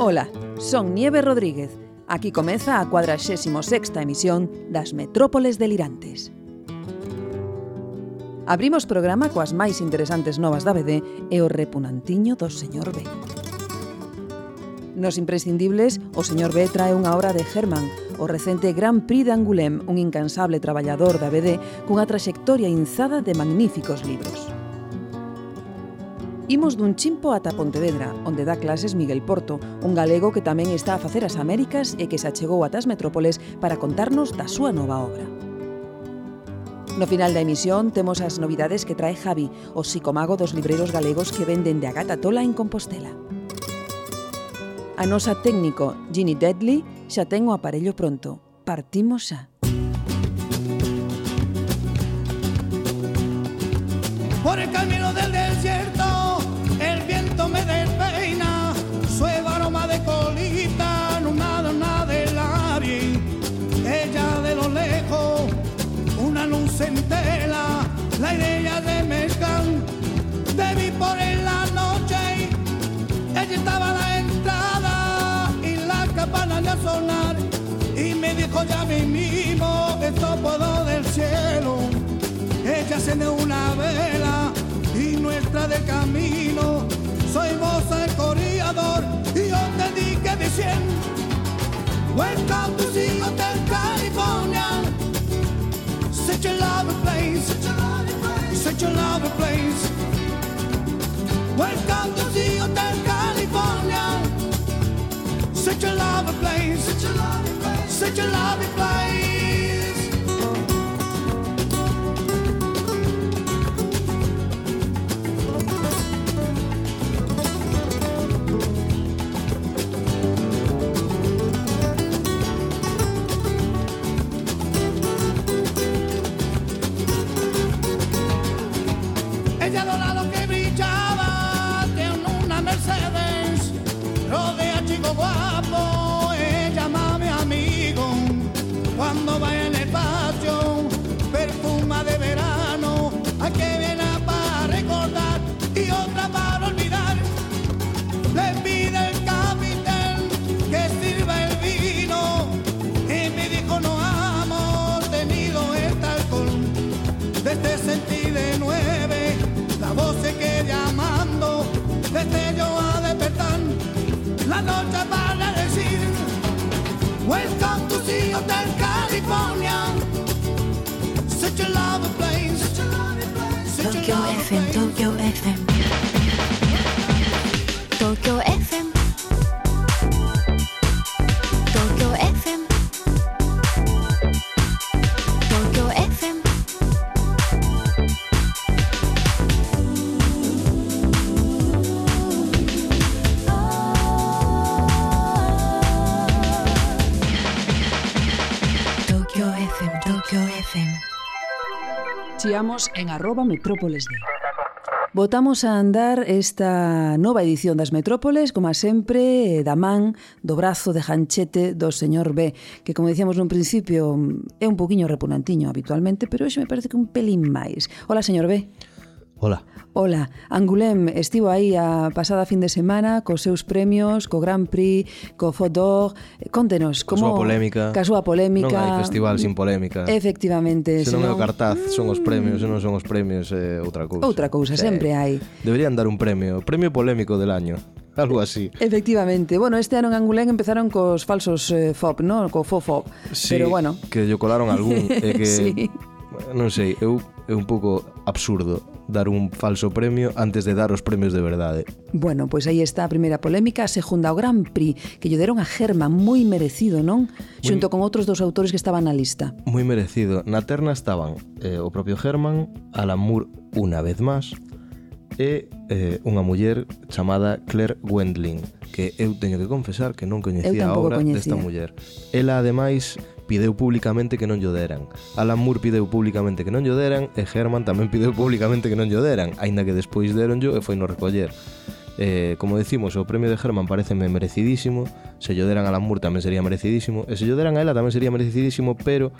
Ola, son Nieve Rodríguez. Aquí comeza a 46ª emisión das Metrópoles Delirantes. Abrimos programa coas máis interesantes novas da BD e o repunantiño do señor B. Nos imprescindibles, o señor B trae unha obra de Herman, o recente Gran Prix de Angoulême, un incansable traballador da BD cunha traxectoria inzada de magníficos libros. Imos dun chimpo ata Pontevedra, onde dá clases Miguel Porto, un galego que tamén está a facer as Américas e que se achegou ata as metrópoles para contarnos da súa nova obra. No final da emisión temos as novidades que trae Javi, o psicomago dos libreros galegos que venden de Agata Tola en Compostela. A nosa técnico, Ginny Deadly, xa ten o aparello pronto. Partimos xa. Por el camino del desierto ella estaba a la entrada y la campana de sonar, y me dijo ya mismo, esto puedo del cielo. Ella enciende una vela y nuestra de camino. Soy moza el corredor y yo te dije diciendo Welcome to the Hotel California Such a lovely place Such a lovely place Welcome to the Hotel California. Such a lovely place. Such a lovely place. Ella just a. Chiamos en arroba metrópoles de. Botamos a andar esta nova edición das Metrópoles, como a sempre, eh, da man, do brazo de Janchete do señor B, que como dicíamos nun principio mm, é un poquinho repunantiño habitualmente, pero hoxe me parece que un pelín máis. Hola, señor B. Hola. Ola, Angulem estivo aí a pasada fin de semana cos seus premios, co Grand Prix, co Fodor. Contenos, como... Ca súa polémica. Ca súa polémica. Non hai festival sin polémica. Efectivamente. Se non é o cartaz, son os premios, se non son os premios, é eh, outra cousa. Outra cousa, sí. sempre hai. Deberían dar un premio, premio polémico del año algo así. Efectivamente. Bueno, este ano en Angulén empezaron cos falsos eh, FOP, ¿no? Co FOFOP. Sí, Pero bueno. que lle colaron algún. Eh, que, sí. Non sei, eu é un pouco absurdo dar un falso premio antes de dar os premios de verdade. Bueno, pois pues aí está a primeira polémica, a segunda o Gran Prix que lle deron a Germa, moi merecido, non? Muy... Xunto con outros dos autores que estaban na lista. Moi merecido. Na terna estaban eh, o propio Germán, Alan Moore unha vez máis, e eh, unha muller chamada Claire Wendling, que eu teño que confesar que non coñecía a obra coñecía. desta muller. Ela, ademais, pideu públicamente que non llo deran. Alan Moore pideu públicamente que non llo deran e Herman tamén pideu públicamente que non llo deran, aínda que despois deronllo e foi no recoller. Eh, como decimos, o premio de Herman pareceme merecidísimo Se llo deran a Alan Moore tamén sería merecidísimo E se llo deran a ela tamén sería merecidísimo Pero,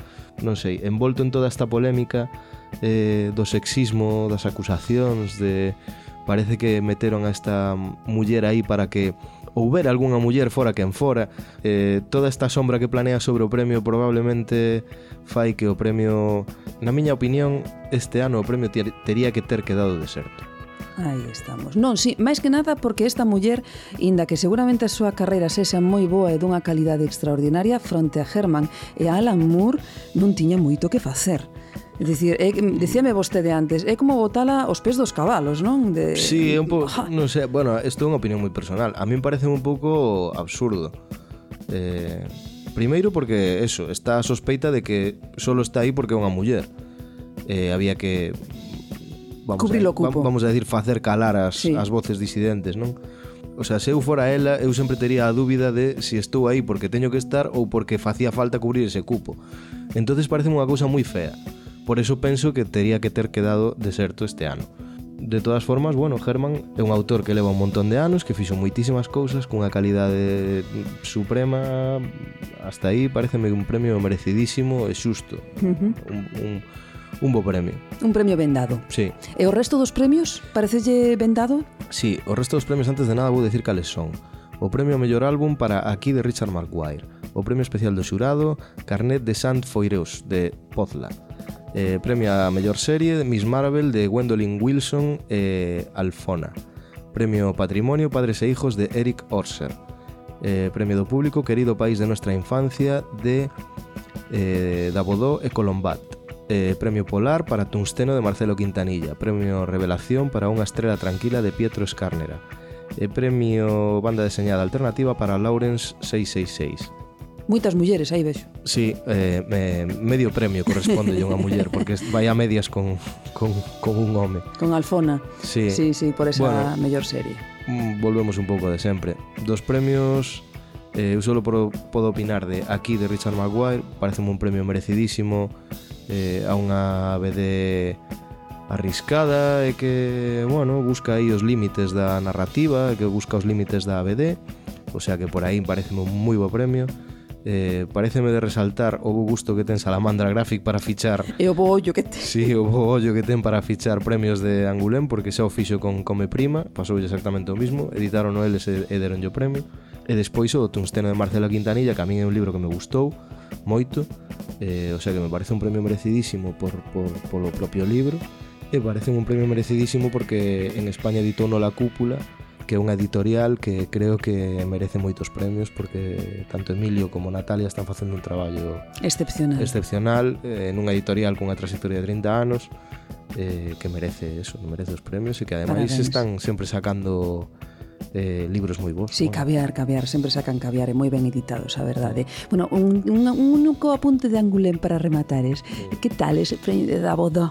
non sei, envolto en toda esta polémica eh, Do sexismo, das acusacións de Parece que meteron a esta muller aí para que houber algunha muller fora quen fora, eh, toda esta sombra que planea sobre o premio probablemente fai que o premio, na miña opinión, este ano o premio ter, tería que ter quedado deserto. Aí estamos. Non, sí, máis que nada porque esta muller, inda que seguramente a súa carreira sexa moi boa e dunha calidade extraordinaria, fronte a Herman e a Alan Moore non tiña moito que facer. É dicir, é, dicíame vostede antes, é como botala os pés dos cabalos, non? De... Sí, é un pouco, non sei, bueno, isto é unha opinión moi personal. A mí me parece un pouco absurdo. Eh, primeiro porque eso, está a sospeita de que solo está aí porque é unha muller. Eh, había que vamos cubrir o cupo. Vamos a decir facer calar as, sí. as voces disidentes, non? O sea, se eu fora ela, eu sempre tería a dúbida de se si estou aí porque teño que estar ou porque facía falta cubrir ese cupo. Entonces parece unha cousa moi fea. Por eso penso que tería que ter quedado deserto este ano. De todas formas, bueno, Herman é un autor que leva un montón de anos, que fixo moitísimas cousas cunha calidade suprema, hasta aí pareceme un premio merecidísimo e xusto. Uh -huh. un, un, un bo premio. Un premio vendado. Sí. E o resto dos premios parecelle vendado? Sí, o resto dos premios antes de nada vou decir cales son. O premio ao mellor álbum para Aquí de Richard Marquire, o premio especial do xurado Carnet de Sant Foireus de Pozla, Eh, premio a mellor serie Miss Marvel de Gwendolyn Wilson e Alfona. Premio Patrimonio Padres e Hijos de Eric Orser. Eh, premio do público Querido País de Nuestra Infancia de eh, Dabodó e Colombat. Eh, premio Polar para Tungsteno de Marcelo Quintanilla. Premio Revelación para Unha estrela tranquila de Pietro Escárnera. Premio Banda deseñada alternativa para Lawrence 666. Moitas mulleres, aí vexo. Sí, eh, me, medio premio corresponde a unha muller, porque vai a medias con, con, con un home. Con Alfona. Sí, sí, sí por esa bueno, mellor serie. Mm, volvemos un pouco de sempre. Dos premios Eh, eu solo podo, podo opinar de aquí de Richard Maguire, parece un premio merecidísimo eh, a unha BD arriscada e que, bueno, busca aí os límites da narrativa, e que busca os límites da ABD, o sea que por aí pareceme un moi bo premio eh, pareceme de resaltar o bo gusto que ten Salamandra Graphic para fichar. E o bo ollo que ten. Si, sí, o bo ollo que ten para fichar premios de Angulén porque xa o fixo con Come Prima pasoulle exactamente o mismo editaron o eles e, e deron o premio. E despois o Tungsteno de Marcelo Quintanilla que a min é un libro que me gustou moito eh, o sea que me parece un premio merecidísimo por, por, polo propio libro e parece un premio merecidísimo porque en España editou no La Cúpula que é unha editorial que creo que merece moitos premios porque tanto Emilio como Natalia están facendo un traballo excepcional, excepcional eh, nunha editorial cunha trayectoria de 30 anos eh, que merece eso, merece os premios e que ademais Parabéns. están sempre sacando eh, libros moi bons. Sí, bueno. caviar, caviar, sempre sacan caviar, e moi ben editados, a verdade. Bueno, un, un, un único apunte de Angulén para rematares. Sí. Que tal ese premio da Bodó?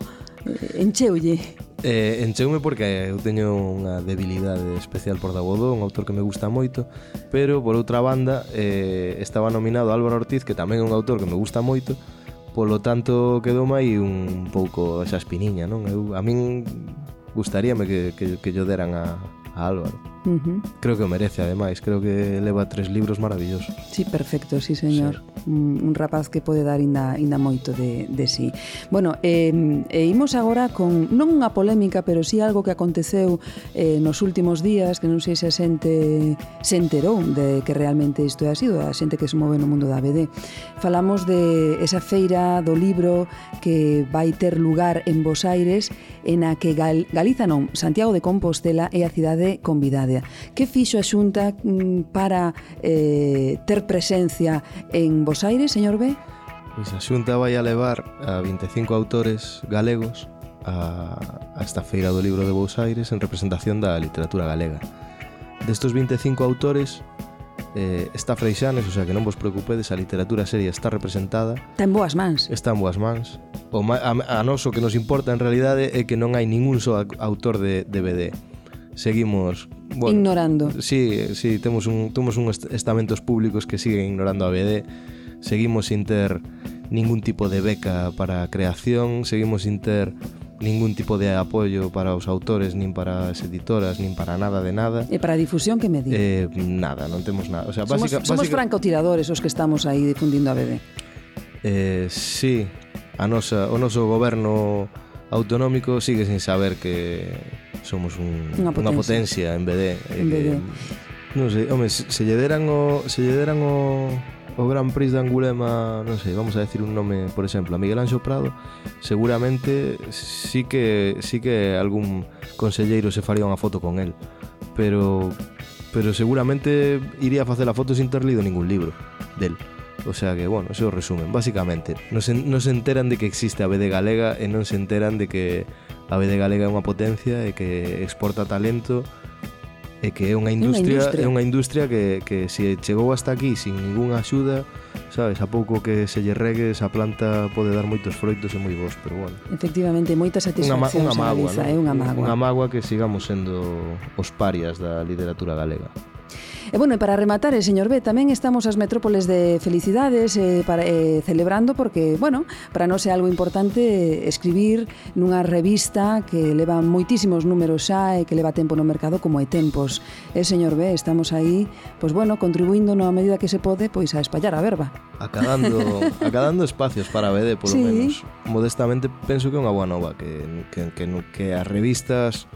Encheulle. Eh, encheume porque eu teño unha debilidade especial por Dabodo, un autor que me gusta moito, pero por outra banda eh, estaba nominado Álvaro Ortiz, que tamén é un autor que me gusta moito, polo tanto quedou aí un pouco esa espiniña, non? Eu, a min gustaríame que, que, que yo deran a, a Álvaro. Uh -huh. Creo que o merece, ademais, creo que leva tres libros maravillosos. Sí, perfecto, sí, señor. Sí. Un, un rapaz que pode dar inda, inda moito de, de sí. Bueno, eh, e imos agora con, non unha polémica, pero sí algo que aconteceu eh, nos últimos días, que non sei se a xente se enterou de que realmente isto é así, a xente que se move no mundo da BD. Falamos de esa feira do libro que vai ter lugar en Bos Aires, en a que Gal Galiza non, Santiago de Compostela é a cidade convidada Que fixo a Xunta mm, para eh, ter presencia en Bos Aires, señor B? Pois a Xunta vai a levar a 25 autores galegos a, a esta feira do libro de Bous Aires en representación da literatura galega. Destos 25 autores eh, está Freixanes, o sea que non vos preocupedes, a literatura seria está representada. Está en boas mans. Está en boas mans. O ma, a, a noso que nos importa en realidade é que non hai ningún só autor de, de BD seguimos bueno, ignorando. Sí, sí, temos un temos un estamentos públicos que siguen ignorando a BD. Seguimos sin ter ningún tipo de beca para a creación, seguimos sin ter ningún tipo de apoio para os autores, nin para as editoras, nin para nada de nada. E para a difusión que me di? Eh, nada, non temos nada. O sea, somos, básica, somos básica... francotiradores os que estamos aí difundindo a BD. Eh, sí, a nosa, o noso goberno autonómico sigue sin saber que somos un, unha potencia, unha potencia en BD. Eh, en BD. Eh, non sei, home, se, se lle deran o, se lle deran o, o Gran Prix de Angulema, non sei, vamos a decir un nome, por exemplo, a Miguel Anxo Prado, seguramente sí que sí que algún conselleiro se faría unha foto con el, pero pero seguramente iría a facer a foto sin ter lido ningún libro del. O sea que, bueno, eso o resumen. Básicamente, non se, non se enteran de que existe a BD Galega e non se enteran de que a BD Galega é unha potencia e que exporta talento e que é unha industria, é unha industria, é unha industria que, que se chegou hasta aquí sin ningunha axuda, sabes, a pouco que se lle regues a planta pode dar moitos froitos e moi bons, pero bueno. Efectivamente, moita satisfacción unha, unha magua, realiza, no? é unha magua. Unha magua que sigamos sendo os parias da literatura galega. E bueno, e para rematar, eh, señor B, tamén estamos as metrópoles de felicidades eh, para, eh, celebrando porque, bueno, para non ser algo importante eh, escribir nunha revista que leva moitísimos números xa e que leva tempo no mercado como é Tempos. E, eh, señor B, estamos aí, pois bueno, contribuindo na medida que se pode, pois a espallar a verba. Acabando, acabando espacios para BD, eh, polo sí. menos. Modestamente, penso que é unha boa nova, que, que, que, que as revistas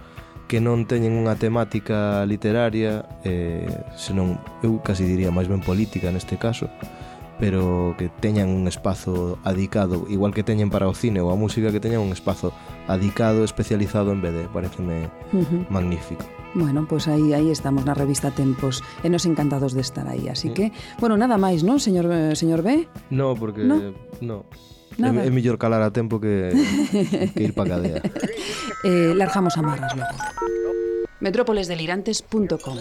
que non teñen unha temática literaria, eh, senón eu casi diría máis ben política neste caso, pero que teñan un espazo adicado, igual que teñen para o cine ou a música, que teñan un espazo adicado, especializado en BD, pareceme uh -huh. magnífico. Bueno, pois pues aí aí estamos na revista Tempos e nos encantados de estar aí, así que, bueno, nada máis, non, señor eh, señor B? No, porque no. no. Nada. É, é mellor calar a tempo que, que ir pa cadea. eh, largamos amarras logo. Metrópolesdelirantes.com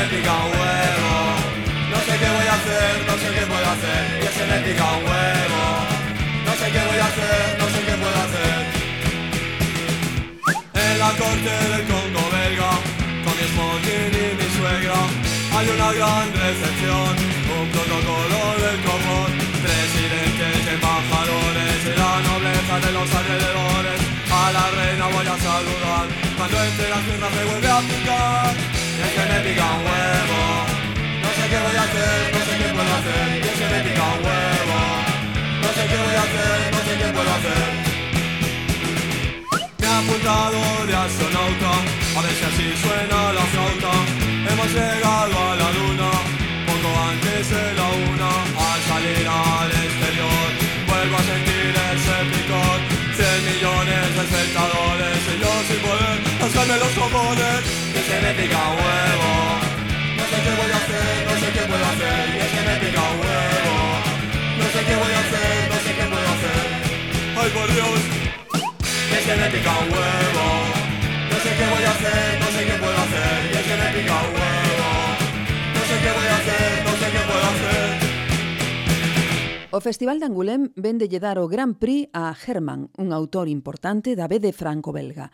me pica un huevo. No sé qué voy a hacer, no sé qué puedo hacer. Y es que me pica un huevo. No sé qué voy a hacer, no sé qué puedo hacer. En la corte del Congo belga, con mi smoking y mi suegra, hay una gran recepción, un protocolo del copón, presidentes embajadores y la nobleza de los alrededores. A la reina voy a saludar, cuando entre las piernas me vuelve a picar, es que me. No sé qué voy a hacer, no sé qué puedo hacer, es que me pica huevo. No sé qué voy a hacer, no sé qué puedo hacer. Me ha apuntado de astronauta, a ver si así suena la flauta. Hemos llegado a la luna, poco antes de la una. Al salir al exterior, vuelvo a sentir ese picor. Cien millones de espectadores y yo sin poder los cojones. que me pica un huevo. No sé qué voy a hacer, no sé qué puedo hacer, y es que me pica un huevo. No sé qué voy a hacer, no sé qué puedo hacer. Ay por Dios, y es que me pica un huevo. No sé qué voy a hacer, no sé qué puedo hacer, y es que me pica un huevo. No sé qué voy a hacer, no sé qué puedo hacer. O Festival de Angulem vende lle dar o Gran Prix a Herman, un autor importante da BD Franco-Belga.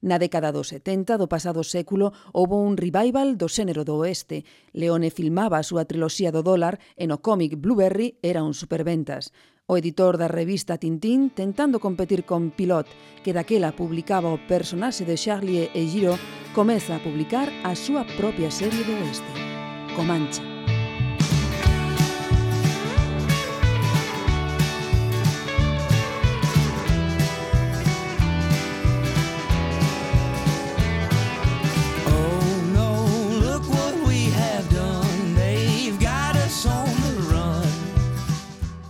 Na década dos 70 do pasado século houbo un revival do xénero do oeste. Leone filmaba a súa triloxía do dólar e no cómic Blueberry era un superventas. O editor da revista Tintín tentando competir con Pilot, que daquela publicaba o personaxe de Charlie e Giro, comeza a publicar a súa propia serie do oeste, Comanche.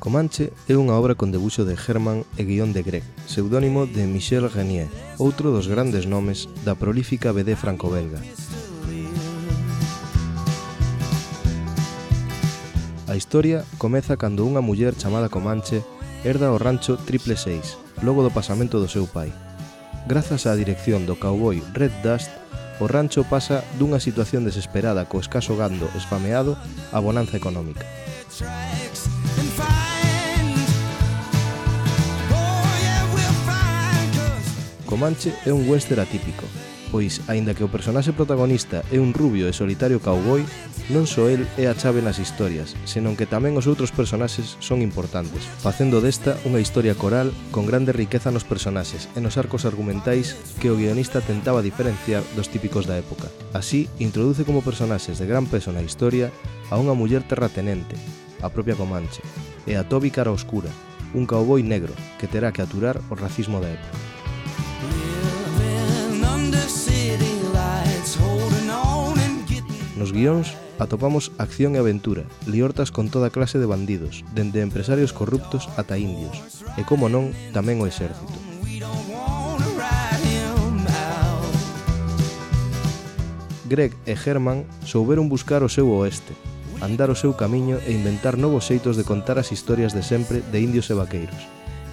Comanche é unha obra con debuxo de Herman e guión de Greg, pseudónimo de Michel Renier, outro dos grandes nomes da prolífica BD franco-belga. A historia comeza cando unha muller chamada Comanche herda o rancho Triple Seis, logo do pasamento do seu pai. Grazas á dirección do cowboy Red Dust, o rancho pasa dunha situación desesperada co escaso gando esfameado a bonanza económica. Comanche é un western atípico, pois, aínda que o personaxe protagonista é un rubio e solitario cowboy, non só el é a chave nas historias, senón que tamén os outros personaxes son importantes, facendo desta unha historia coral con grande riqueza nos personaxes e nos arcos argumentais que o guionista tentaba diferenciar dos típicos da época. Así, introduce como personaxes de gran peso na historia a unha muller terratenente, a propia Comanche, e a Toby Cara Oscura, un cowboy negro que terá que aturar o racismo da época. nos guións atopamos acción e aventura, liortas con toda clase de bandidos, dende empresarios corruptos ata indios, e como non, tamén o exército. Greg e Herman souberon buscar o seu oeste, andar o seu camiño e inventar novos xeitos de contar as historias de sempre de indios e vaqueiros,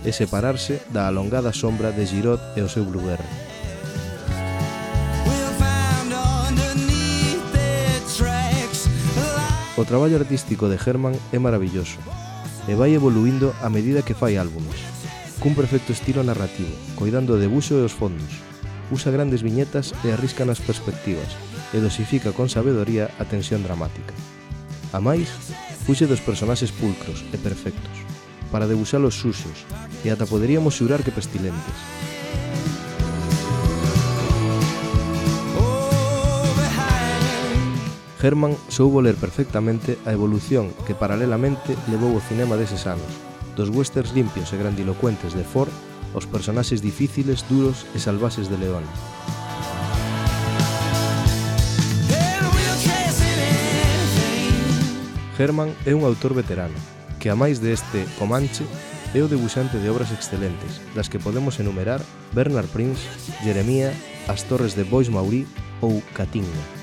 e separarse da alongada sombra de Girod e o seu Blueberry. O traballo artístico de Herman é maravilloso e vai evoluindo a medida que fai álbumes, cun perfecto estilo narrativo, coidando o debuxo e os fondos. Usa grandes viñetas e arrisca nas perspectivas e dosifica con sabedoría a tensión dramática. A máis, fuxe dos personaxes pulcros e perfectos, para debuxalos suxos, e ata poderíamos xurar que pestilentes, Herman soubo ler perfectamente a evolución que paralelamente levou o cinema deses anos, dos westerns limpios e grandilocuentes de Ford aos personaxes difíciles, duros e salvaxes de León. Herman é un autor veterano, que a máis de este Comanche é o debuxante de obras excelentes, das que podemos enumerar Bernard Prince, Jeremía, As Torres de Bois Maurí ou Catinga.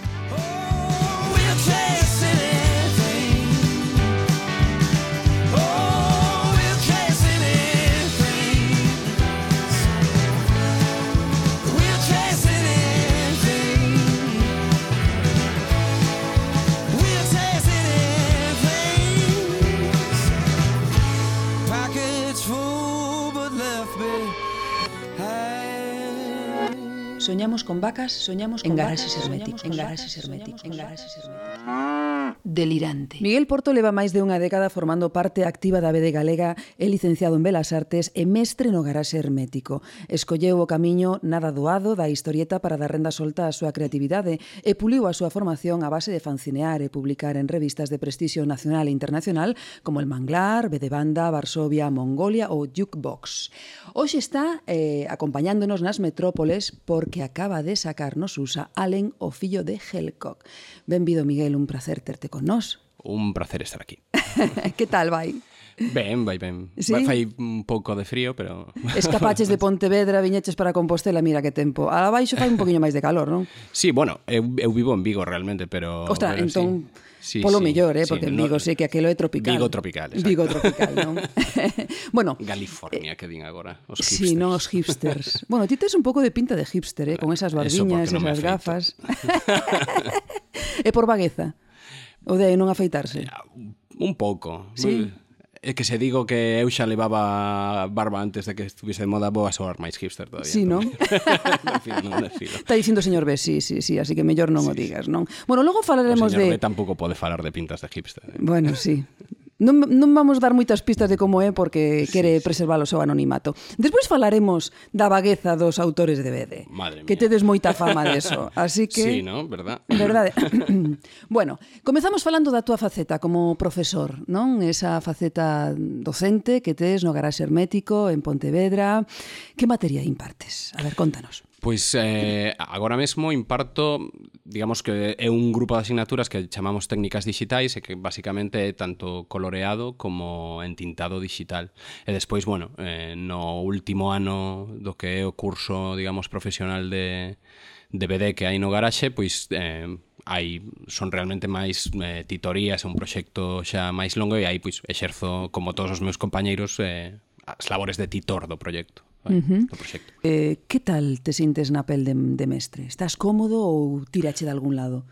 vacas soñamos con en garajes herméticos. En garajes herméticos. En garajes herméticos. delirante. Miguel Porto leva máis de unha década formando parte activa da BD Galega é licenciado en Belas Artes e mestre no garaxe hermético. Escolleu o camiño nada doado da historieta para dar renda solta á súa creatividade e puliu a súa formación a base de fancinear e publicar en revistas de prestixio nacional e internacional como El Manglar, Bedebanda, Varsovia, Mongolia ou Jukebox. Hoxe está eh, acompañándonos nas metrópoles porque acaba de sacarnos usa Allen o fillo de Helcock. Benvido, Miguel, un placer terte con nós. Un placer estar aquí. que tal vai? Ben, vai ben. ¿Sí? Vai, fai un pouco de frío, pero... Escapaches de Pontevedra, viñeches para Compostela, mira que tempo. A baixo fai un poquinho máis de calor, non? Sí, bueno, eu, eu vivo en Vigo realmente, pero... Ostras, bueno, entón... Sí. Sí, polo sí, mellor, eh, sí, porque sí, no, Vigo sei que aquilo é tropical. Vigo tropical, exacto. Vigo tropical, non? bueno, California eh, que din agora, os hipsters. Sí, non os hipsters. bueno, ti tes un pouco de pinta de hipster, eh, con eh, esas barbiñas, esas gafas. é por vagueza. O de non afeitarse? Ah, un pouco. Sí. É que se digo que eu xa levaba barba antes de que estuviese de moda, vou a soar máis hipster todavía. Sí, non? desfilo, non desfilo. Está dicindo o señor B, sí, sí, sí, así que mellor non sí, o digas, non? Bueno, logo falaremos de... O señor de... B tampouco pode falar de pintas de hipster. Eh? Bueno, sí, Non, non vamos dar moitas pistas de como é porque quere preservar o seu anonimato. Despois falaremos da vagueza dos autores de BD. Madre mía. que tedes moita fama deso. Así que... Sí, non? Verdad? Verdade. bueno, comezamos falando da túa faceta como profesor, non? Esa faceta docente que tes no garaxe hermético en Pontevedra. Que materia impartes? A ver, contanos. Pois eh, agora mesmo imparto, digamos que é un grupo de asignaturas que chamamos técnicas digitais e que basicamente é tanto coloreado como entintado digital. E despois, bueno, eh, no último ano do que é o curso, digamos, profesional de, de BD que hai no garaxe, pois eh, hai son realmente máis eh, titorías, é un proxecto xa máis longo e aí pois exerzo como todos os meus compañeiros eh, as labores de titor do proxecto uh -huh. do proxecto. Eh, que tal te sintes na pel de, de mestre? Estás cómodo ou tirache de algún lado?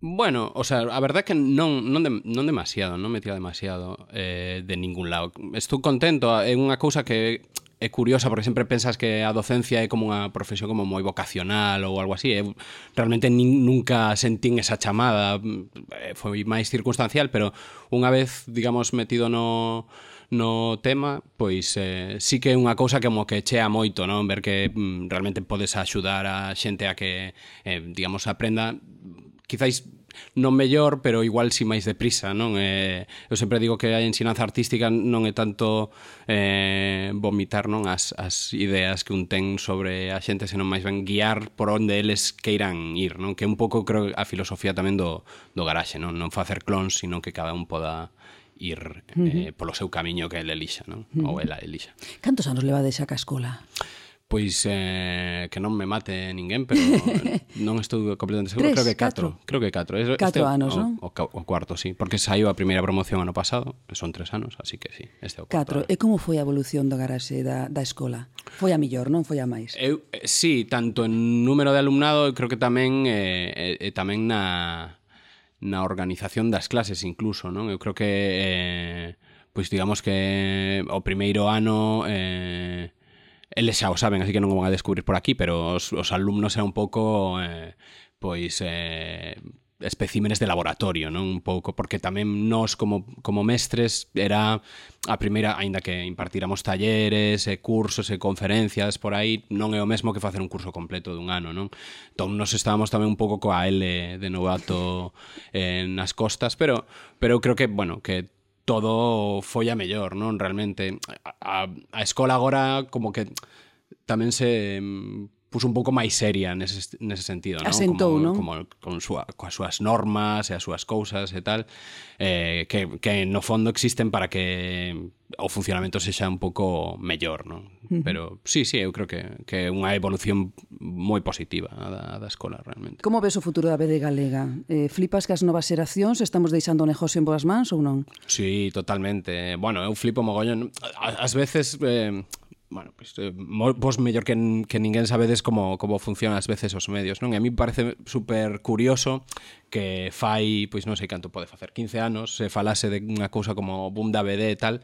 Bueno, o sea, a verdade é que non, non, de, non demasiado, non me tira demasiado eh, de ningún lado. Estou contento, é unha cousa que é curiosa porque sempre pensas que a docencia é como unha profesión como moi vocacional ou algo así, eu realmente nin, nunca sentín esa chamada, eh, foi máis circunstancial, pero unha vez, digamos, metido no no tema, pois eh, sí que é unha cousa que mo que chea moito, non? Ver que mm, realmente podes axudar a xente a que, eh, digamos, aprenda quizáis non mellor, pero igual si máis deprisa, non? Eh, eu sempre digo que a ensinanza artística non é tanto eh, vomitar non as, as ideas que un ten sobre a xente, senón máis ben guiar por onde eles queiran ir, non? Que un pouco creo a filosofía tamén do, do garaxe, non? Non facer clones, sino que cada un poda ir uh -huh. eh, polo seu camiño que ele elixa, non? Uh -huh. Ou ela elixa. Cantos anos leva xa ca escola? Pois eh, que non me mate ninguén, pero non estou completamente seguro, Tres, creo que 4, creo que 4. 4 anos, o, non? O, o cuarto, sí, porque saiu a primeira promoción ano pasado, son 3 anos, así que sí, este é o cuarto. 4. E como foi a evolución do garaxe da, da escola? Foi a millor, non foi a máis? Eu, eh, sí, tanto en número de alumnado, creo que tamén eh, eh, eh tamén na na organización das clases incluso, non? Eu creo que eh, pois digamos que o primeiro ano eh, eles xa o saben, así que non o van a descubrir por aquí, pero os, os alumnos é un pouco eh, pois eh, especímenes de laboratorio, non un pouco, porque tamén nós como, como mestres era a primeira, aínda que impartiramos talleres, e cursos e conferencias por aí, non é o mesmo que facer un curso completo dun ano, non? Entón nos estábamos tamén un pouco coa L de novato eh, nas costas, pero pero eu creo que, bueno, que todo foi a mellor, non? Realmente a, a, a escola agora como que tamén se mm, puso un pouco máis seria nese, nese sentido, Asentou, non? Como, non? como con súa, coas súas normas e as súas cousas e tal, eh, que, que no fondo existen para que o funcionamento sexa un pouco mellor, non? Uh -huh. Pero sí, sí, eu creo que, que é unha evolución moi positiva a da, a da escola realmente. Como ves o futuro da BD Galega? Eh, flipas que as novas xeracións estamos deixando o negocio en boas mans ou non? Sí, totalmente. Bueno, eu flipo mogollón. Ás veces... Eh, bueno, pois, pues, eh, vos mellor que, que ninguén sabedes como, como funcionan as veces os medios, non? E a mí parece super curioso que fai, pois non sei canto pode facer, 15 anos, se falase de unha cousa como boom da BD e tal,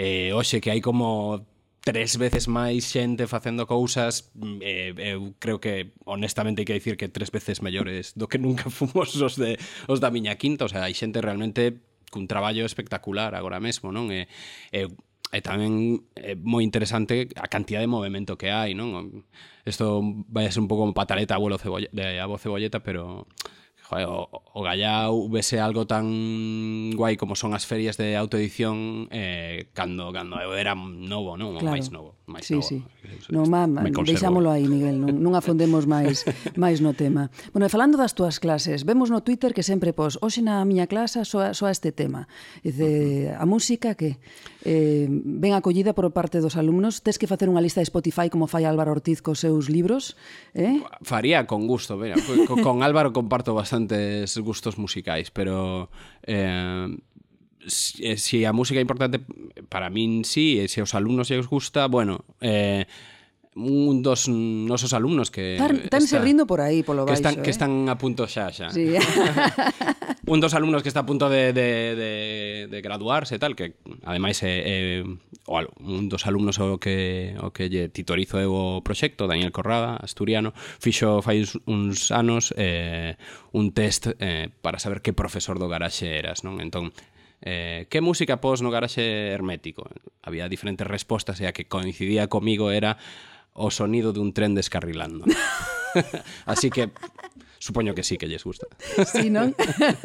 eh, hoxe que hai como tres veces máis xente facendo cousas eh, eu creo que honestamente hai que dicir que tres veces mellores do que nunca fomos os, de, os da miña quinta o sea, hai xente realmente cun traballo espectacular agora mesmo, non? E, e e tamén é moi interesante a cantidad de movimento que hai, non? Isto vai a ser un pouco pataleta a vuelo de a cebolleta, pero joder, o, o Gallau vese algo tan guai como son as ferias de autoedición eh, cando, cando eu era novo, non? Claro. O máis novo máis sí, nova. Sí. no má, deixámolo aí, Miguel, non, non afondemos máis máis no tema. Bueno, e falando das túas clases, vemos no Twitter que sempre pos, hoxe na miña clase soa, soa este tema. Dice, a música que eh, ben acollida por parte dos alumnos, tes que facer unha lista de Spotify como fai Álvaro Ortiz cos seus libros, eh? Faría con gusto, mira, con, con Álvaro comparto bastantes gustos musicais, pero eh, se eh, si a música é importante para min sí, e se aos alumnos se os gusta, bueno, eh, un dos nosos alumnos que tan, tan está, rindo por aí polo baixo, que están, eh? que están a punto xa xa. Sí. un dos alumnos que está a punto de, de, de, de graduarse e tal, que ademais é, eh, eh, o, un dos alumnos o que o que lle titorizo eu o proxecto, Daniel Corrada, asturiano, fixo fai uns anos eh, un test eh, para saber que profesor do garaxe eras, non? Entón, eh, que música pos no garaxe hermético? Había diferentes respostas e a que coincidía comigo era o sonido dun tren descarrilando. Así que supoño que sí que lles gusta. Sí, non?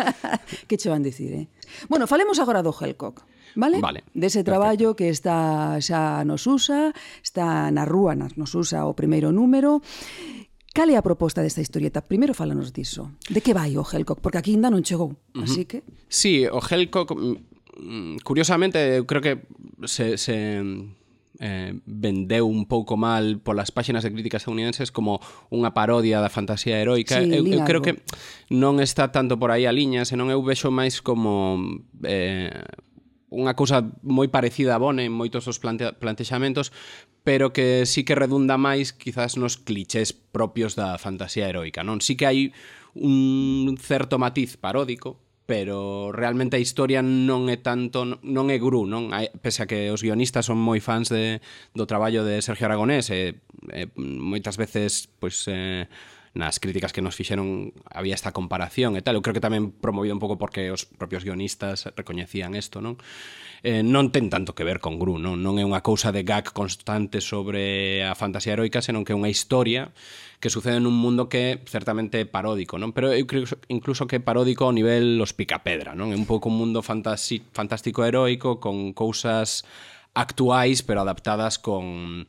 que che van dicir, eh? Bueno, falemos agora do Helcock. Vale? vale. Dese traballo perfecto. que está xa nos USA, está na rúa nas nos USA o primeiro número, Cal é a proposta desta historieta? Primeiro fálanos diso. De que vai o Helcock? Porque aquí ainda non chegou, uh -huh. así que... Sí, o Helcock, mm, mm, curiosamente, eu creo que se... se eh, vendeu un pouco mal polas páxinas de críticas estadounidenses como unha parodia da fantasía heroica. Sí, eu, eu creo que non está tanto por aí a liña, senón eu vexo máis como eh, unha cousa moi parecida a Bone en moitos dos plante plantexamentos, pero que sí que redunda máis quizás nos clichés propios da fantasía heroica, non? Sí que hai un certo matiz paródico, pero realmente a historia non é tanto non é gru, non? Pese a que os guionistas son moi fans de do traballo de Sergio Aragonés e, e moitas veces pois eh nas críticas que nos fixeron había esta comparación e tal. Eu creo que tamén promovido un pouco porque os propios guionistas recoñecían isto, non? Eh, non ten tanto que ver con Gru, non? Non é unha cousa de gag constante sobre a fantasía heroica, senón que é unha historia que sucede nun mundo que certamente é paródico, non? Pero eu creo incluso que é paródico ao nivel los picapedra, non? É un pouco un mundo fantasi, fantástico heroico con cousas actuais pero adaptadas con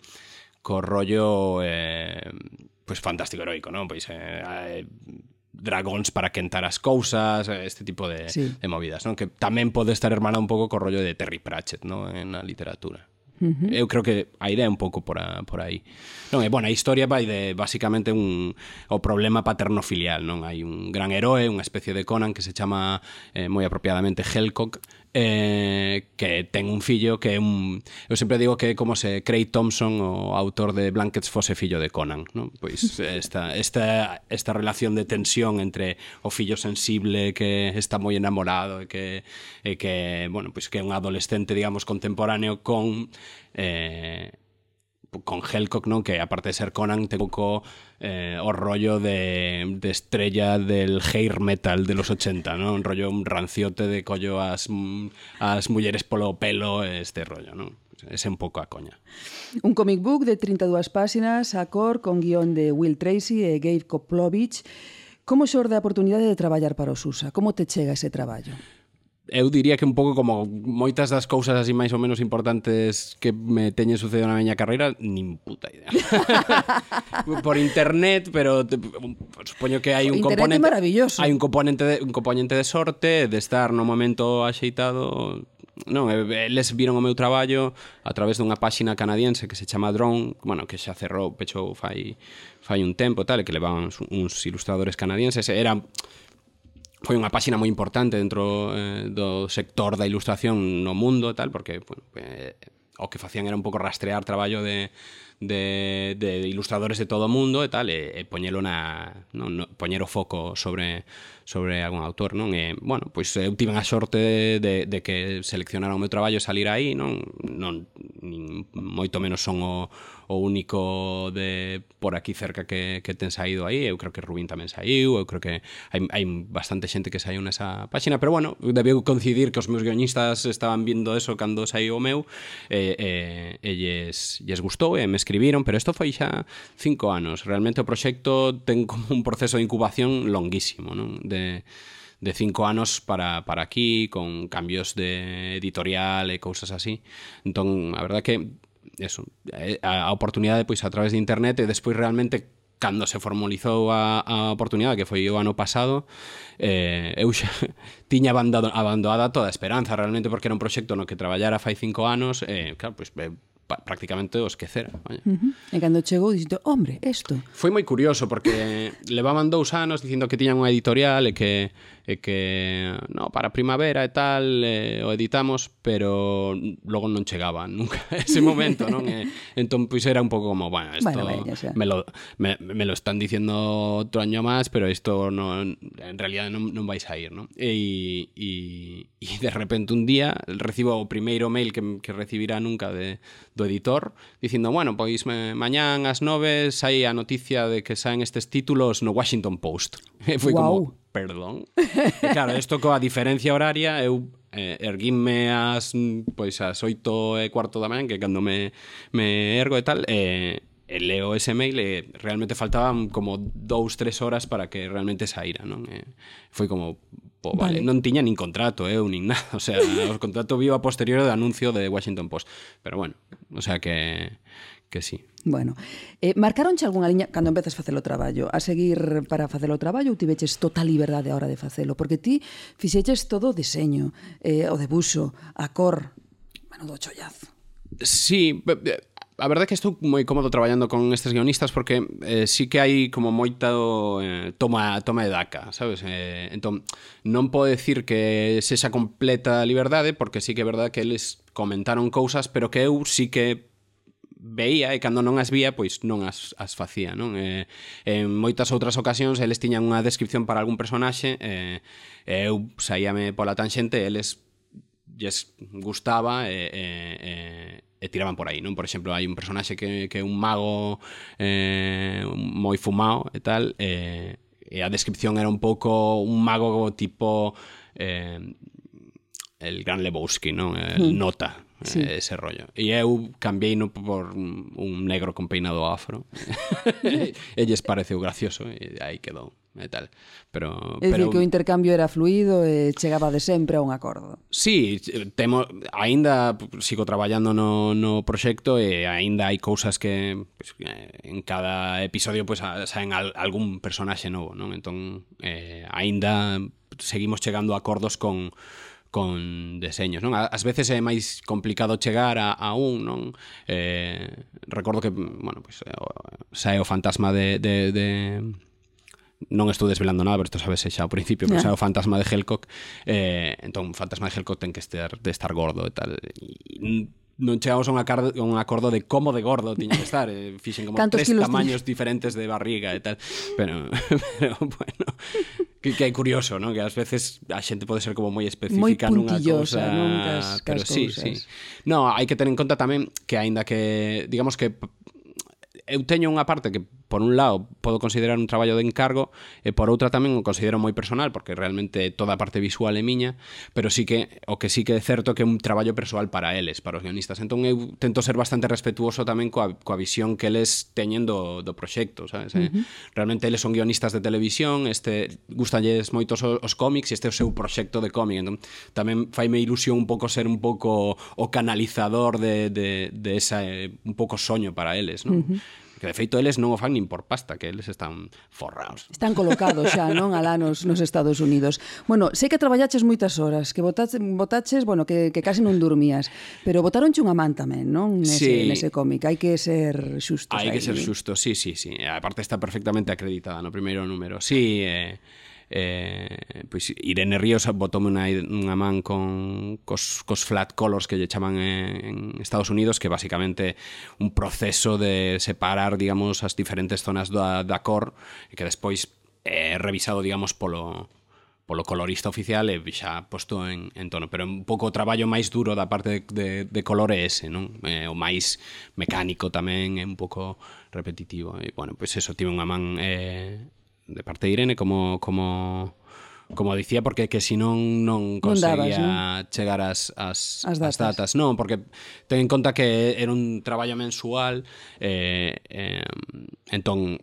co rollo eh, pois fantástico heroico, non? Pois eh, dragóns para quentar as cousas, eh, este tipo de, sí. de movidas, non? Que tamén pode estar hermana un pouco co rollo de Terry Pratchett, non? En a literatura. Uh -huh. Eu creo que a idea é un pouco por, a, por aí. Non, é eh, bueno, a historia vai de basicamente un o problema paterno-filial, non? Hai un gran heroe, unha especie de Conan que se chama eh, moi apropiadamente Helcock, eh, que ten un fillo que é un... Eu sempre digo que é como se Craig Thompson, o autor de Blankets, fose fillo de Conan. ¿no? Pois esta, esta, esta relación de tensión entre o fillo sensible que está moi enamorado e que, e que, bueno, pois que é un adolescente, digamos, contemporáneo con... Eh, con Hellcock, ¿no? Que aparte de ser Conan, te poco eh, o rollo de, de, estrella del hair metal de los 80, ¿no? Un rollo un ranciote de collo a las mulleres polo pelo, este rollo, ¿no? Es un pouco a coña. Un comic book de 32 páxinas a cor con guión de Will Tracy e Gabe Koplovich. Como xorde a oportunidade de traballar para o SUSA? Como te chega ese traballo? eu diría que un pouco como moitas das cousas así máis ou menos importantes que me teñen sucedido na miña carreira, nin puta idea. por internet, pero te, supoño que hai un internet componente maravilloso. Hai un componente de, un componente de sorte, de estar no momento axeitado, non, eles viron o meu traballo a través dunha páxina canadiense que se chama Drone, bueno, que xa cerrou, pechou fai fai un tempo, tal, e que levaban uns ilustradores canadienses, era foi unha páxina moi importante dentro eh, do sector da ilustración no mundo tal porque bueno, eh, o que facían era un pouco rastrear traballo de, de, de ilustradores de todo o mundo e tal e, e poñelo na non, no, poñer o foco sobre sobre algún autor, non? E bueno, pois eh, eu tive a sorte de, de que seleccionaron o meu traballo e salir aí, non non nin moito menos son o o único de por aquí cerca que, que ten saído aí, eu creo que Rubín tamén saiu, eu creo que hai, hai bastante xente que saiu nesa páxina, pero bueno, debeu coincidir que os meus guionistas estaban vindo eso cando saiu o meu, e, e, e lles, lles gustou e me escribiron, pero isto foi xa cinco anos, realmente o proxecto ten como un proceso de incubación longuísimo, non? De, de cinco anos para, para aquí, con cambios de editorial e cousas así. Entón, a verdad que eso, eh, a, a oportunidade pois a través de internet e despois realmente cando se formalizou a, a oportunidade que foi o ano pasado eh, eu xa tiña abandonado, abandonada toda a esperanza realmente porque era un proxecto no que traballara fai cinco anos eh, claro, pois eh, prácticamente o esquecera. Vaya. Uh -huh. E cando chegou, dixito, hombre, isto... Foi moi curioso, porque levaban dous anos dicindo que tiñan unha editorial e que, e que no, para primavera e tal eh, o editamos, pero logo non chegaba nunca ese momento, non? E, entón, pois era un pouco como, bueno, isto bueno, xa. me, lo, me, me lo están diciendo outro año máis, pero isto no, en realidad non, non vais a ir, non? E, e, e de repente un día recibo o primeiro mail que, que recibirá nunca de, do editor dicindo, bueno, pois me, mañán ás nove sai a noticia de que saen estes títulos no Washington Post. E foi wow. como, perdón. E claro, isto coa diferencia horaria eu eh, erguinme as pois ás oito e cuarto da mañan, que cando me, me ergo e tal, eh, e leo ese mail e realmente faltaban como dous, tres horas para que realmente saíra, non? E foi como, Po, vale. vale, non tiña nin contrato eh, eu, nin nada, o sea, o contrato viu a posterior do anuncio de Washington Post. Pero bueno, o sea que que sí. Bueno, eh, marcaronche algunha liña cando empezas a facer o traballo? A seguir para facer o traballo ou tiveches total liberdade a hora de facelo? Porque ti fixeches todo o diseño, eh, o debuxo, a cor, bueno, do chollazo. Sí, a verdade é que estou moi cómodo traballando con estes guionistas porque eh, sí que hai como moita eh, toma, toma de daca, sabes? Eh, entón, non podo decir que se completa liberdade porque sí que é verdade que eles comentaron cousas pero que eu sí que veía e cando non as vía, pois non as, as facía, non? Eh, en moitas outras ocasións eles tiñan unha descripción para algún personaxe eh, eu saíame pola tanxente eles lles gustaba e eh, eh, eh, e tiraban por aí, non? Por exemplo, hai un personaxe que, que é un mago eh, moi fumado e tal, eh, e a descripción era un pouco un mago tipo eh, el Gran Lebowski, non? El. Eh, mm. Nota, eh, sí. ese rollo. E eu cambiei no por un negro con peinado afro. Elles pareceu gracioso e aí quedou e tal. Pero, é pero... que o intercambio era fluido e chegaba de sempre a un acordo. Sí, temo, aínda sigo traballando no, no proxecto e aínda hai cousas que pues, en cada episodio pues, saen al, algún personaxe novo, non? Entón, eh, aínda seguimos chegando a acordos con con deseños, non? Ás veces é máis complicado chegar a, a un, non? Eh, recordo que, bueno, pues, sae o fantasma de, de, de non estou desvelando nada, pero isto sabes xa ao principio, pero yeah. xa o fantasma de Helcock, eh, entón, o fantasma de Helcock ten que estar, de estar gordo e tal. E non chegamos a un acordo, un acordo de como de gordo tiña que estar, eh, fixen como tres tamaños diferentes de barriga e tal. Pero, pero bueno, que, que é curioso, non? Que ás veces a xente pode ser como moi específica moi nunha cousa, non? Cas, cas pero sí, cousas. sí. No, hai que ter en conta tamén que aínda que digamos que eu teño unha parte que por un lado, podo considerar un traballo de encargo e por outra tamén o considero moi personal, porque realmente toda a parte visual é miña, pero sí que o que sí que é certo que é un traballo persoal para eles, para os guionistas. Entón eu tento ser bastante respetuoso tamén coa, coa visión que eles teñen do, do proxecto, sabes? Eh, uh -huh. Realmente eles son guionistas de televisión, este gustalles moitos os, os cómics e este é o seu proxecto de cómic. Entón tamén faime ilusión un pouco ser un pouco o canalizador de, de, de esa eh, un pouco soño para eles, non? Uh -huh que de feito eles non o fan nin por pasta, que eles están forrados. Están colocados xa, non? Alá nos, nos Estados Unidos. Bueno, sei que traballaches moitas horas, que botaches, botaches bueno, que, que case non dormías, pero botaronche unha man tamén, non? Nese, sí. nese cómic. Hai que ser xustos. Hai que ser xustos, sí, sí, sí. A parte está perfectamente acreditada no primeiro número. Sí, eh, eh, pois Irene Ríos botoume unha, unha man con cos, cos flat colors que lle chaman en, en Estados Unidos que basicamente un proceso de separar digamos as diferentes zonas da, da cor e que despois eh, é eh, revisado digamos polo polo colorista oficial e xa posto en, en tono pero un pouco o traballo máis duro da parte de, de, de color é ese non? Eh, o máis mecánico tamén é un pouco repetitivo e bueno, pois eso, tive unha man eh, de parte de Irene como como como dicía porque que si non non conseguía non dabas, chegar as, as, as, datas. as datas non, porque ten en conta que era un traballo mensual eh, eh, entón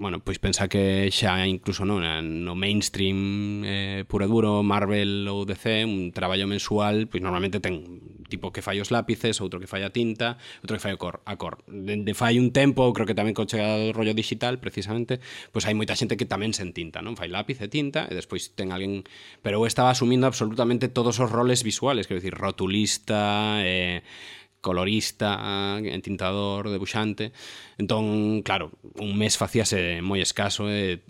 bueno, pois pensa que xa incluso non eh, no mainstream eh, puro e duro, Marvel ou DC, un traballo mensual, pois normalmente ten tipo que fai os lápices, outro que fai a tinta, outro que fai o cor, a cor. De, de fai un tempo, creo que tamén co chegada do rollo digital, precisamente, pois hai moita xente que tamén sen tinta, non? Fai lápiz e tinta e despois ten alguén, pero eu estaba asumindo absolutamente todos os roles visuales, quero dicir, rotulista, eh colorista, entintador, debuxante, Entón, claro, un mes facíase moi escaso e,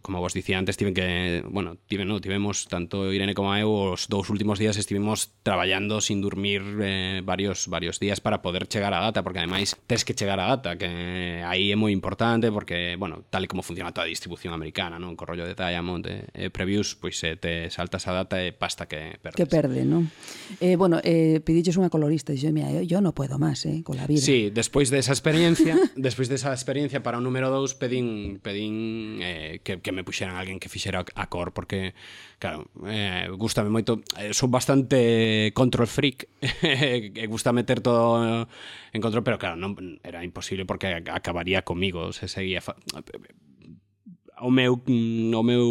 como vos dicía antes, tiven que, bueno, tiven, no, tivemos tanto Irene como eu os dous últimos días estivemos traballando sin dormir eh, varios varios días para poder chegar á data, porque ademais tes que chegar á data, que aí é moi importante porque, bueno, tal e como funciona toda a distribución americana, non, co rollo de Diamond, eh, previews, pois eh, te saltas a data e pasta que perdes. Que perde, non? Eh, bueno, eh, pediches unha colorista, dixo, mira, eu, eu non podo máis, eh, con la vida. Sí, despois desa de experiencia experiencia, despois desa experiencia para o número 2 pedín pedín eh, que, que me puxeran alguén que fixera a cor porque claro, eh, gustame moito, eh, sou bastante control freak, e gusta meter todo en control, pero claro, non era imposible porque acabaría comigo, se seguía fa... o meu mm, o meu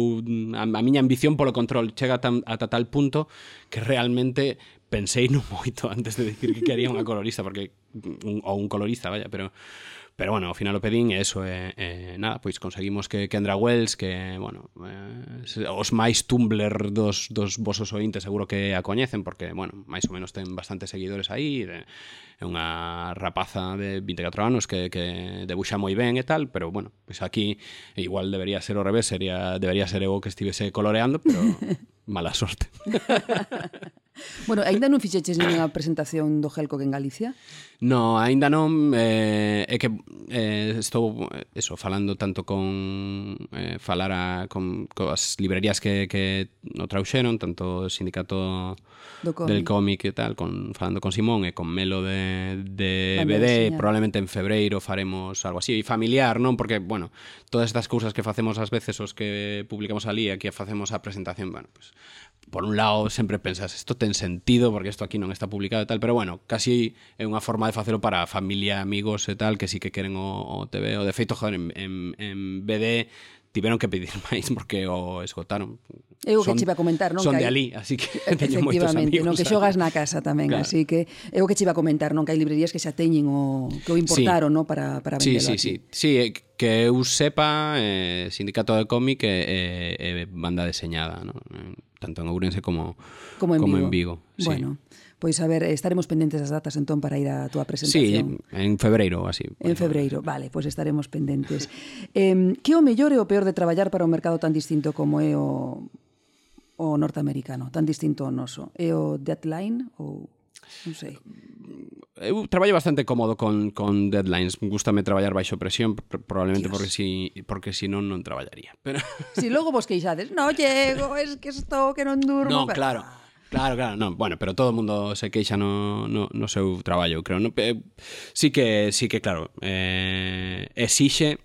a, a miña ambición polo control chega tan, ata tal punto que realmente pensei non moito antes de decir que quería unha colorista porque un, ou un colorista, vaya, pero pero bueno, ao final o pedín e eso é, eh, eh, nada, pois conseguimos que Kendra Wells que, bueno, eh, os máis Tumblr dos, dos vosos ointes seguro que a coñecen porque, bueno, máis ou menos ten bastantes seguidores aí e, é unha rapaza de 24 anos que, que debuxa moi ben e tal, pero bueno, pois pues aquí igual debería ser o revés, sería, debería ser eu que estivese coloreando, pero mala sorte. bueno, aínda non fixeches ninguna presentación do Helco en Galicia? No, aínda non, eh, é que eh, estou eso, falando tanto con eh, falar a, con, con as librerías que, que o trauxeron, tanto o sindicato do cómic. del cómic e tal, con, falando con Simón e con Melo de eh, de BD, probablemente en febreiro faremos algo así, e familiar, non? Porque, bueno, todas estas cousas que facemos ás veces os que publicamos ali, aquí facemos a presentación, bueno, pues, por un lado sempre pensas, isto ten sentido porque isto aquí non está publicado e tal, pero bueno, casi é unha forma de facelo para familia, amigos e tal, que sí que queren o, o TV, o de feito, joder, en, en, en BD tiveron que pedir máis porque o esgotaron. Eu que che iba a comentar, non? Son que hai... de ali, así que teño moitos amigos. non que xogas na casa tamén, claro. así que eu que che iba a comentar, non? Que hai librerías que xa teñen o que o importaron, sí. non? Para, para vendelo sí, sí, aquí. Sí, sí, sí, que eu sepa, eh, Sindicato de Cómic é eh, eh, banda deseñada, non? tanto en Ourense como, como en como Vigo. En Vigo sí. Bueno, Pois a ver, estaremos pendentes das datas entón para ir á túa presentación. Sí, en febreiro, así. En febreiro, vale, pois estaremos pendentes. eh, que o mellor e o peor de traballar para un mercado tan distinto como é o o norteamericano, tan distinto ao noso? É o deadline ou Non sei. Eu traballo bastante cómodo con, con deadlines. Gústame traballar baixo presión, probablemente Dios. porque si, porque si non, non traballaría. Pero... Si logo vos queixades, non llego, es que estou, que non durmo... Non, pero... claro. Claro, claro, non, bueno, pero todo o mundo se queixa no, no, no seu traballo, creo. No, eh, sí que, sí que claro, eh, exixe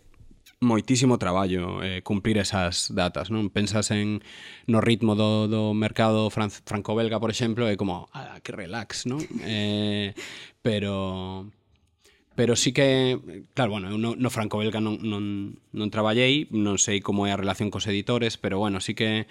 moitísimo traballo eh, cumprir esas datas, non? Pensas en no ritmo do, do mercado fran franco-belga, por exemplo, é como, ah, que relax, non? Eh, pero pero sí que, claro, bueno, eu no, no franco-belga non, non, non traballei, non sei como é a relación cos editores, pero bueno, sí que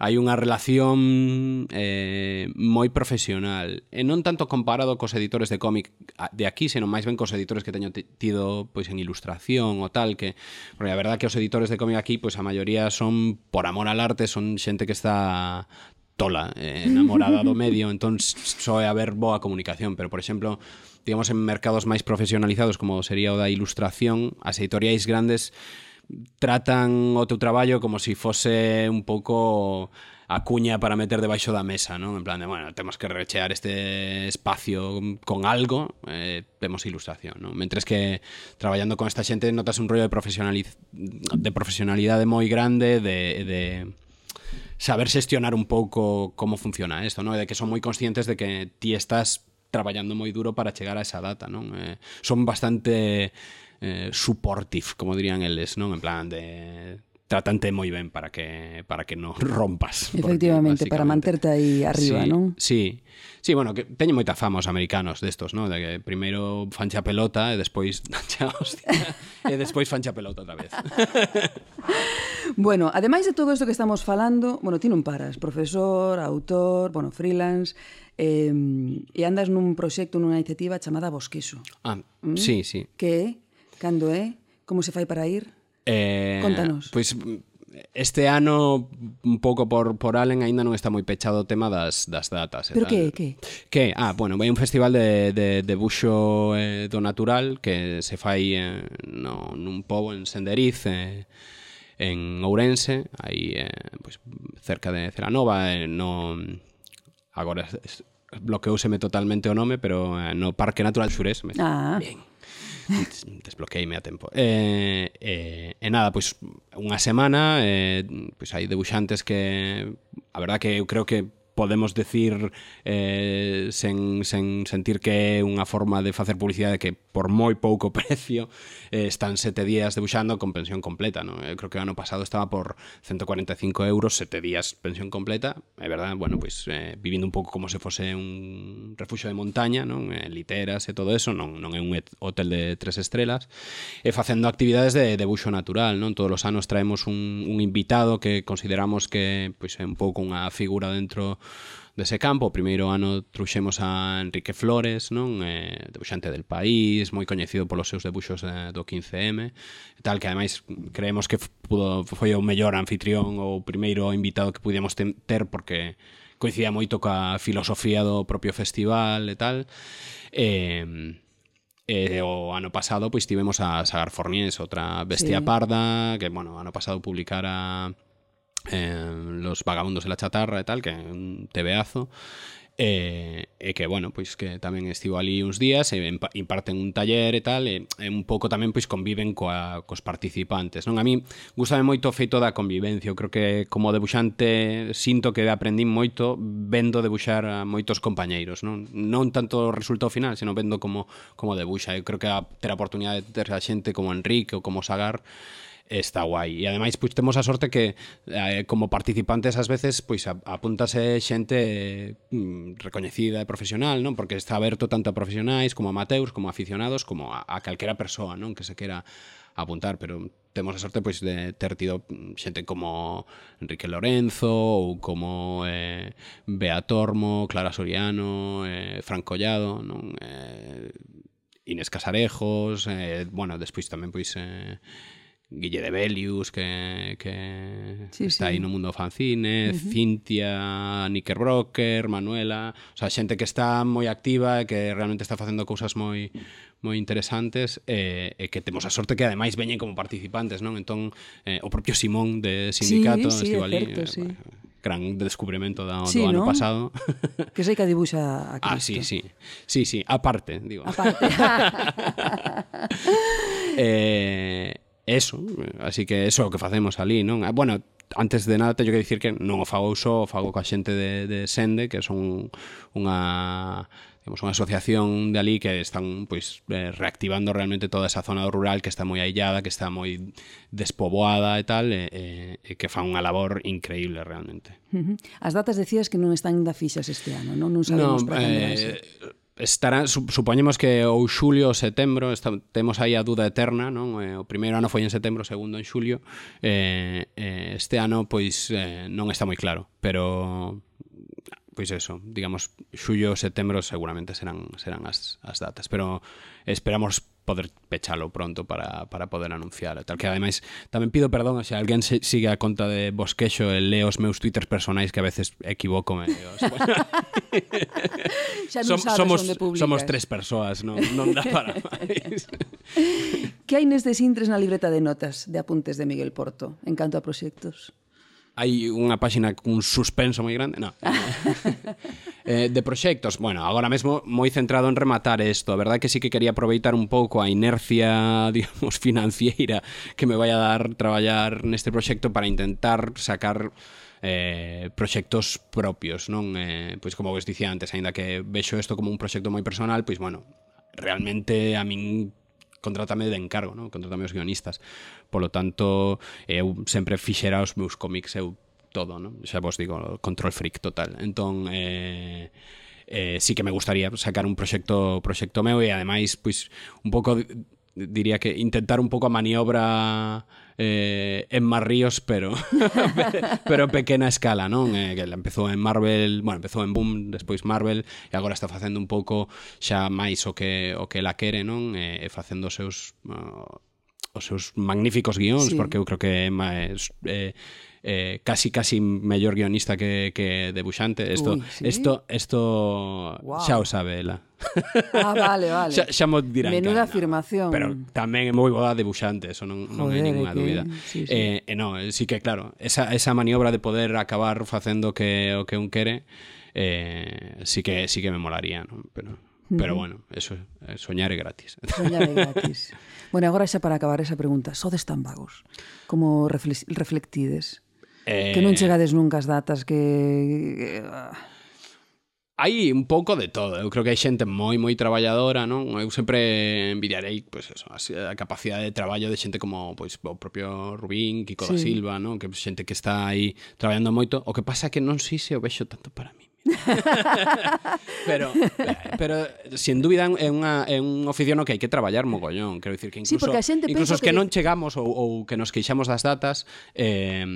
hai unha relación eh, moi profesional. E non tanto comparado cos editores de cómic de aquí, senón máis ben cos editores que teño tido pois en ilustración ou tal que, porque a verdad que os editores de cómic aquí pois a maioría son por amor al arte, son xente que está tola, eh, enamorada do medio, entón soe haber boa comunicación, pero por exemplo, digamos en mercados máis profesionalizados como sería o da ilustración, as editoriais grandes tratan o teu traballo como se si fose un pouco a cuña para meter debaixo da mesa, non? En plan de, bueno, temos que rechear este espacio con algo, eh, temos ilustración, non? Mentres que traballando con esta xente notas un rollo de, profesionaliz de profesionalidade moi grande, de, de saber xestionar un pouco como funciona isto, non? De que son moi conscientes de que ti estás traballando moi duro para chegar a esa data, non? Eh, son bastante eh, supportive, como dirían eles, non? En plan de tratante moi ben para que para que non rompas. Efectivamente, para manterte aí arriba, sí, non? Sí. Sí, bueno, que teñen moita fama os americanos destos, non? De que primeiro fancha pelota e despois dancha hostia e despois fancha pelota outra vez. bueno, ademais de todo isto que estamos falando, bueno, ti non paras, profesor, autor, bueno, freelance, eh, e andas nun proxecto, nunha iniciativa chamada Bosqueso. Ah, mm? sí, sí. Que é? Cando é? Como se fai para ir? Eh, Contanos. Pois este ano un pouco por por Allen aínda non está moi pechado o tema das das datas Pero que que? Que ah, bueno, vai un festival de de de buxo eh, do natural que se fai eh, no nun pobo en Senderiz eh, en Ourense, aí eh, pois, cerca de Ceranova, eh, no agora bloqueouseme totalmente o nome, pero eh, no Parque Natural Xurés. Ah. Bien. desbloqueime a tempo. E, eh, e nada, pois unha semana, eh, pois hai debuxantes que a verdad que eu creo que podemos decir eh, sen, sen sentir que é unha forma de facer publicidade que por moi pouco precio eh, están sete días debuxando con pensión completa, ¿no? Eu creo que o ano pasado estaba por 145 euros, sete días pensión completa, é verdad, bueno, pois pues, eh, vivindo un pouco como se fose un refuxo de montaña, non? Eh, literas e todo eso, non, non é un hotel de tres estrelas, e eh, facendo actividades de debuxo natural, non? Todos os anos traemos un, un invitado que consideramos que pois, pues, é un pouco unha figura dentro dese campo. O primeiro ano trouxemos a Enrique Flores, non? Eh, debuxante del país, moi coñecido polos seus debuxos eh, do 15M, tal que ademais creemos que pudo, foi o mellor anfitrión ou o primeiro invitado que pudíamos ter porque coincidía moito coa filosofía do propio festival e tal. Eh, E o ano pasado pois tivemos a Sagar Forniés, outra bestia sí. parda, que bueno, ano pasado publicara eh, Los Vagabundos de la Chatarra e tal, que é un tebeazo, eh, E, e que, bueno, pois que tamén estivo ali uns días eh, e imparten un taller e tal, e, e un pouco tamén pois conviven coa, cos participantes. Non a mí gustame moito o feito da convivencia. Eu creo que como debuxante sinto que aprendín moito vendo debuxar a moitos compañeiros, non? Non tanto o resultado final, senón vendo como como debuxa. Eu creo que a ter a oportunidade de ter a xente como Enrique ou como Sagar está guai. E ademais, pois temos a sorte que eh, como participantes ás veces pois apúntase xente mm, recoñecida e profesional, non? Porque está aberto tanto a profesionais como a amateurs, como a aficionados, como a, a calquera persoa, non? Que se quera apuntar, pero temos a sorte pois de ter tido mm, xente como Enrique Lorenzo ou como eh, Bea Tormo, Clara Soriano, eh, Fran Collado, non? Eh, Inés Casarejos, eh, bueno, despois tamén pois eh, Guille de Belius que, que sí, está sí. aí no mundo fanzine, uh -huh. Cintia, Knickerbroker, Manuela, o sea, xente que está moi activa e que realmente está facendo cousas moi moi interesantes e, e que temos a sorte que ademais veñen como participantes, non? Entón, eh, o propio Simón de sindicato sí, sí, estivo ali. Certo, eh, sí. Gran descubrimento da, sí, do ano ¿no? pasado. Que sei que dibuxa a Cristo. Ah, sí, sí. Sí, sí, aparte, digo. Aparte. eh, eso, así que eso é o que facemos ali, non? Ah, bueno, antes de nada teño que dicir que non o fago só, o fago coa xente de, de Sende, que son unha digamos, unha asociación de ali que están pois eh, reactivando realmente toda esa zona rural que está moi aillada, que está moi despoboada e tal, e, e, e que fan unha labor increíble realmente. Uh -huh. As datas decías que non están da fixas este ano, non? Non sabemos no, para eh, estará supoñemos que ou xulio ou setembro está, temos aí a duda eterna non? Eh, o primeiro ano foi en setembro o segundo en xulio eh, eh, este ano pois eh, non está moi claro pero pois eso digamos xullo ou setembro seguramente serán serán as, as datas pero esperamos poder pechalo pronto para, para poder anunciar tal que ademais tamén pido perdón se alguén se, sigue a conta de Bosquexo e leo os meus twitters personais que a veces equivoco me, os, bueno. xa non Som, sabes somos, onde publicas somos tres persoas non, non dá para máis que hai nestes intres na libreta de notas de apuntes de Miguel Porto en canto a proxectos? hai unha páxina cun suspenso moi grande, no. eh, de proxectos, bueno, agora mesmo moi centrado en rematar isto, a verdad que sí que quería aproveitar un pouco a inercia, digamos, financiera que me vai a dar traballar neste proxecto para intentar sacar eh, proxectos propios, non? Eh, pois como vos dicía antes, aínda que vexo isto como un proxecto moi personal, pois bueno, realmente a min contrátame de encargo, non? Contrátame os guionistas. Polo tanto, eu sempre fixera os meus cómics eu todo, non? Xa vos digo, control freak total. Entón, eh, eh, sí que me gustaría sacar un proxecto proxecto meu e ademais, pois, un pouco diría que intentar un pouco a maniobra eh, en Mar Ríos, pero pero pequena escala, non? Eh, que empezou en Marvel, bueno, empezou en Boom, despois Marvel e agora está facendo un pouco xa máis o que o que la quere, non? E eh, facendo os seus uh, os seus magníficos guións, sí. porque eu creo que Emma é, eh, eh, casi casi mellor guionista que, que debuxante. Esto, Uy, ¿sí? esto, esto wow. xa o sabe ela. Ah, vale, vale. Xa, xa mo dirán Menuda que, afirmación. Pero tamén é moi boa debuxante, eso non, non Joder, hai ninguna que... dúbida. Sí, sí. Eh, eh, no, sí que claro, esa, esa maniobra de poder acabar facendo que o que un quere, eh, sí que sí que me molaría, ¿no? pero Pero bueno, eso eh, soñar é gratis. Soñar é gratis. bueno, agora xa para acabar esa pregunta, sodes tan vagos como reflex, reflectides? Eh... Que non chegades nunca as datas que... Ah. Hai un pouco de todo, eu creo que hai xente moi moi traballadora, non? Eu sempre envidiarei pois pues, eso, a capacidade de traballo de xente como pois o propio Rubín, Kiko sí. da Silva, non? Que xente que está aí traballando moito, o que pasa é que non sei se o vexo tanto para mí. pero, eh, pero sin dúbida é unha é un oficio no que hai que traballar mogollón, quero dicir que incluso sí, porque a xente incluso os que, que non chegamos ou, ou que nos queixamos das datas eh,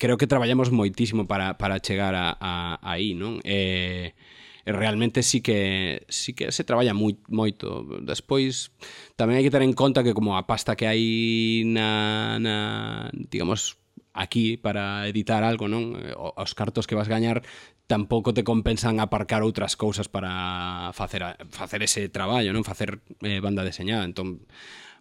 creo que traballamos moitísimo para, para chegar a, a, a aí, non? Eh, realmente sí que sí que se traballa moi, moito. Despois tamén hai que ter en conta que como a pasta que hai na, na digamos aquí para editar algo, non? Os cartos que vas gañar tampouco te compensan aparcar outras cousas para facer a, facer ese traballo, non facer eh, banda deseñada. Entón,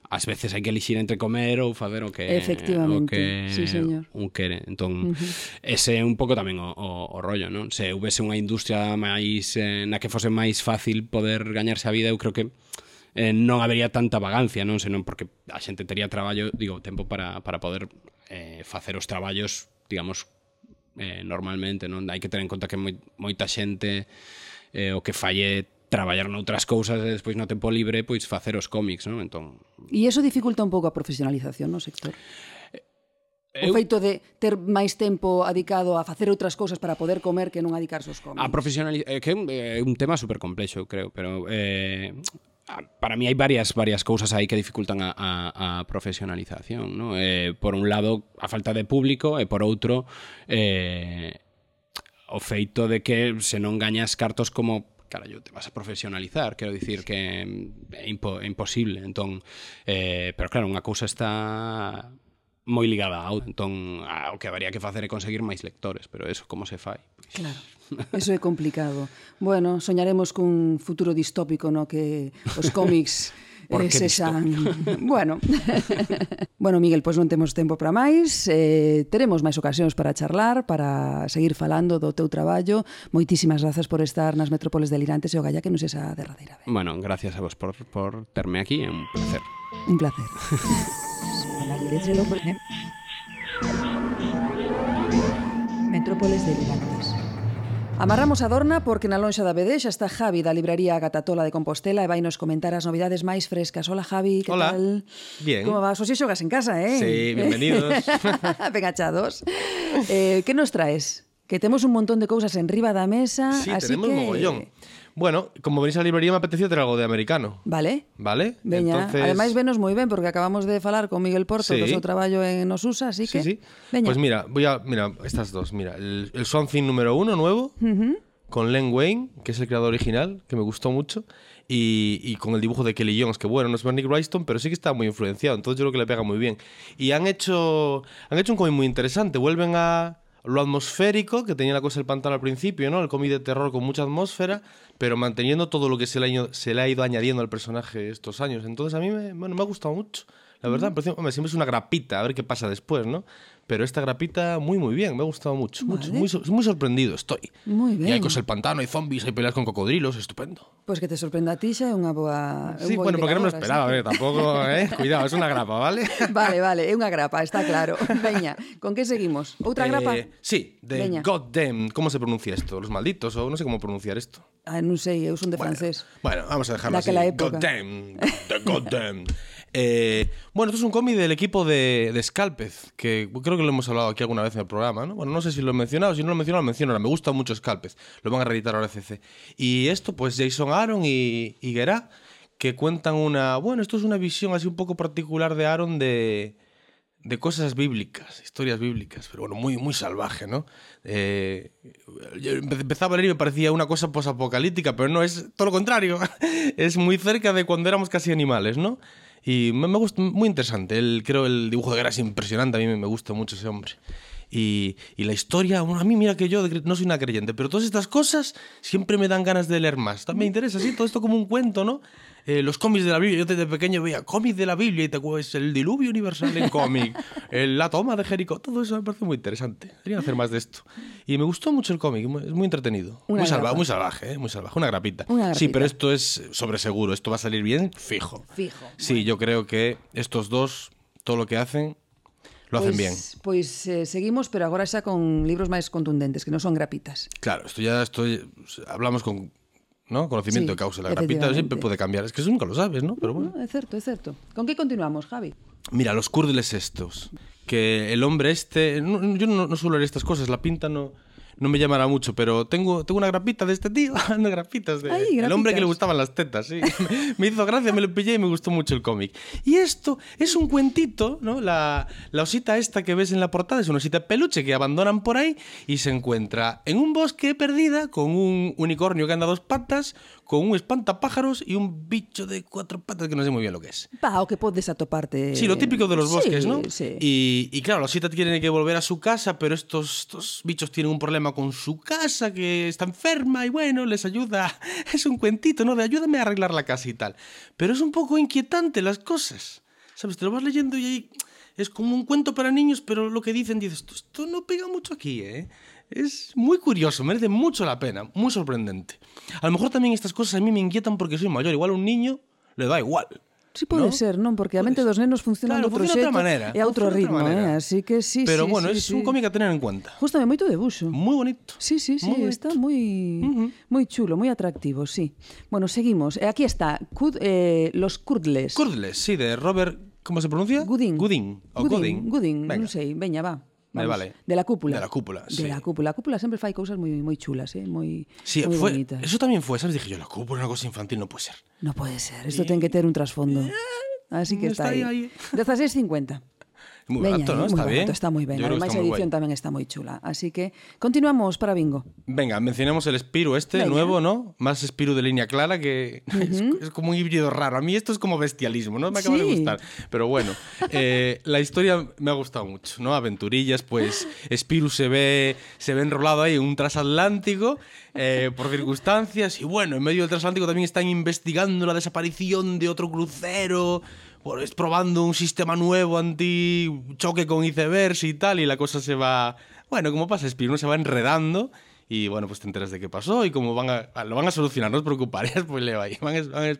ás veces hai que elixir entre comer ou facer o que Efectivamente, o que sí, señor. un quere. Entón, uh -huh. ese é un pouco tamén o, o, o rollo, non? Se houvese unha industria máis eh, na que fose máis fácil poder gañarse a vida, eu creo que eh, non habería tanta vagancia, non? Senón porque a xente tería traballo, digo, tempo para, para poder eh, facer os traballos, digamos, eh, normalmente, non? Hai que ter en conta que moi, moita xente eh, o que falle traballar noutras cousas e despois no tempo libre pois facer os cómics, non? Entón... E iso dificulta un pouco a profesionalización no sector? Eu... O feito de ter máis tempo adicado a facer outras cousas para poder comer que non adicarse aos cómics. A profesionalización é que é un, é un tema super complexo, creo, pero eh, para mí hai varias varias cousas aí que dificultan a, a, a profesionalización, ¿no? Eh, por un lado, a falta de público e por outro eh, o feito de que se non gañas cartos como carallo, te vas a profesionalizar, quero dicir que é, impo, é imposible, entón, eh, pero claro, unha cousa está moi ligada a outra, entón, ah, o que habería que facer é conseguir máis lectores, pero eso como se fai? Pois... Claro. Eso é complicado. Bueno, soñaremos cun futuro distópico no que os cómics eh, Porque sesan... Bueno. bueno, Miguel, pois non temos tempo para máis. Eh, teremos máis ocasións para charlar, para seguir falando do teu traballo. Moitísimas grazas por estar nas metrópoles delirantes e o galla que nos esa derradeira. Vez. Bueno, gracias a vos por, por terme aquí. É un placer. Un placer. Metrópoles delirantes. Amarramos a Dorna porque na lonxa da BD xa está Javi da librería Gatatola de Compostela e vai nos comentar as novidades máis frescas. Hola Javi, que Hola. tal? Bien. Como vas? Oxe xogas en casa, eh? Sí, bienvenidos. Venga, chados. Eh, que nos traes? Que temos un montón de cousas en riba da mesa, sí, así tenemos que... mogollón. Bueno, como venís a la librería me apeteció tener algo de americano. Vale. ¿Vale? Veña, Entonces... ademais venos moi ben porque acabamos de falar con Miguel Porto Sí. do seu traballo en Nosusa, así Sí, que sí. Veña. Pues mira, voy a. Mira, estas dos. Mira, el, el Something número uno nuevo, con Len Wayne, que es el creador original, que me gustó mucho, y, y con el dibujo de Kelly Jones, que bueno, no es Bernie Wrightson, pero sí que está muy influenciado, entonces yo creo que le pega muy bien. Y han hecho, han hecho un cómic muy interesante, vuelven a lo atmosférico, que tenía la cosa del pantano al principio, ¿no? El cómic de terror con mucha atmósfera, pero manteniendo todo lo que se le, ha, ido- se le ha ido añadiendo al personaje estos años. Entonces a mí me, bueno, me ha gustado mucho. La verdad, pues, hombre, siempre es una grapita, a ver qué pasa después, ¿no? Pero esta grapita, muy, muy bien, me ha gustado mucho. Vale. mucho muy, muy, sorprendido estoy. Muy bien. Y hai cosas el pantano, hay zombies, hay peleas con cocodrilos, estupendo. Pois pues que te sorprenda a ti xa é unha boa... Sí, un bueno, porque no me lo esperaba, ¿sí? eh, tampoco, eh? Cuidado, es una grapa, vale? Vale, vale, é unha grapa, está claro. Veña, con que seguimos? Outra eh, grapa? Sí, de Veña. Goddamn, ¿Cómo se pronuncia esto? Los malditos, o no sé cómo pronunciar esto? Ah, non sei, eu son de bueno, francés. Bueno, vamos a dejarlo Daquela así. Época. Goddamn, goddamn. Eh, bueno, esto es un cómic del equipo de, de Scalpez, que creo que lo hemos hablado aquí alguna vez en el programa, ¿no? Bueno, no sé si lo he mencionado, si no lo he mencionado, lo menciono ahora. Me gusta mucho Scalpez. Lo van a reeditar ahora CC. Y esto, pues Jason Aaron y, y que cuentan una... Bueno, esto es una visión así un poco particular de Aaron de de cosas bíblicas, historias bíblicas, pero bueno, muy, muy salvaje, ¿no? Eh, empezaba a leer y me parecía una cosa posapocalíptica, pero no, es todo lo contrario. es muy cerca de cuando éramos casi animales, ¿no? Y me, gusta, muy interesante. El, creo el dibujo de guerra es impresionante, a mí me, gusta mucho ese hombre. Y, y la historia, bueno, a mí mira que yo no soy una creyente, pero todas estas cosas siempre me dan ganas de leer más. Me interesa, sí, todo esto como un cuento, ¿no? Eh, los cómics de la Biblia, yo desde pequeño veía cómics de la Biblia y te acuerdas el diluvio universal en cómic, el- la toma de Jericó, todo eso me parece muy interesante. Deberían hacer más de esto. Y me gustó mucho el cómic, es muy entretenido. Una muy, salva- muy salvaje, ¿eh? muy salvaje, una grapita. Una Sí, pero esto es sobre seguro, esto va a salir bien fijo. Fijo. Sí, yo creo que estos dos, todo lo que hacen, Lo hacen bien. Pois eh, seguimos, pero agora xa con libros máis contundentes, que non son grapitas. Claro, esto ya estoy. Hablamos con. ¿No? Conocimiento Sí, de causa. La grapita siempre puede cambiar. Es que eso nunca lo sabes, ¿no? Pero bueno. No, é certo, é certo. Con que continuamos, Javi? Mira, los curdles estos. Que el hombre este. no- yo no, no suelo leer estas cosas, la pinta no. No me llamará mucho, pero tengo, tengo una grapita de este tío, de grapitas. De, Ay, El hombre que le gustaban las tetas, sí. me hizo gracia, me lo pillé y me gustó mucho el cómic. Y esto es un cuentito, ¿no? La, la osita esta que ves en la portada es una osita peluche que abandonan por ahí y se encuentra en un bosque perdida con un unicornio que anda a dos patas, con un espantapájaros y un bicho de cuatro patas que no sé muy bien lo que es. Pa, o que podes atoparte... Sí, lo típico de los Sí, bosques, ¿no? Sí, Y, y claro, la osita tiene que volver a su casa, pero estos, estos bichos tienen un problema con su casa, que está enferma y bueno, les ayuda. Es un cuentito, ¿no? De ayúdame a arreglar la casa y tal. Pero es un poco inquietante las cosas. ¿Sabes? Te lo vas leyendo y ahí es como un cuento para niños, pero lo que dicen, dices, "Esto- esto no pega mucho aquí, ¿eh? Es muy curioso, merece mucho la pena, muy sorprendente. A lo mejor también estas cosas a mí me inquietan porque soy mayor. Igual a un niño le da igual. Sí, pode ¿no? ser, non? Porque a mente dos nenos funciona claro, de outro xeito manera, e a outro ritmo, eh? Así que sí, Pero sí, bueno, sí, é sí. un cómic a tener en cuenta. Justame moito debuxo. Moi bonito. Sí, sí, sí, muy está moi uh -huh. moi chulo, moi atractivo, sí. Bueno, seguimos. E aquí está Kud, eh, Los Curdles. Curdles, sí, de Robert, como se pronuncia? Gooding. Gooding. O Gooding. Gooding, Gooding non sei, veña, va. Me Vamos. vale. De la cúpula. De la cúpula, De la cúpula. A cúpula sempre fai cousas moi moi chulas, eh? moi, Sí, moi fue, bonitas. eso también fue, ¿sabes? Dije yo, la cúpula, una cosa infantil, no puede ser. No puede ser, isto ten que ter un trasfondo. Así que está, está aí. aí, ahí. 16.50. Muy Veña, barato, ¿no? eh, Está moi bien. barato, está moi ben. Yo creo que Ademais, está a muy edición guay. tamén está moi chula. Así que continuamos para bingo. Venga, mencionemos el Spiru este, nuevo, ¿no? Más Spiru de línea clara, que es, es como un híbrido raro. A mí esto es como bestialismo, ¿no? Me acaba de Sí. gustar. Pero bueno, eh, la historia me ha gustado mucho, ¿no? Aventurillas, pues Spiru se ve, se ve enrolado ahí en un transatlántico eh, por circunstancias y bueno, en medio del transatlántico también están investigando la desaparición de otro crucero. Pues probando un sistema nuevo anti choque con icebergs y tal, y la cosa se va. Bueno, como pasa, ¿no? se va enredando. Y bueno, pues te enteras de qué pasó y cómo van a, lo van a solucionar, no os preocupéis, pues leo ahí. Van a,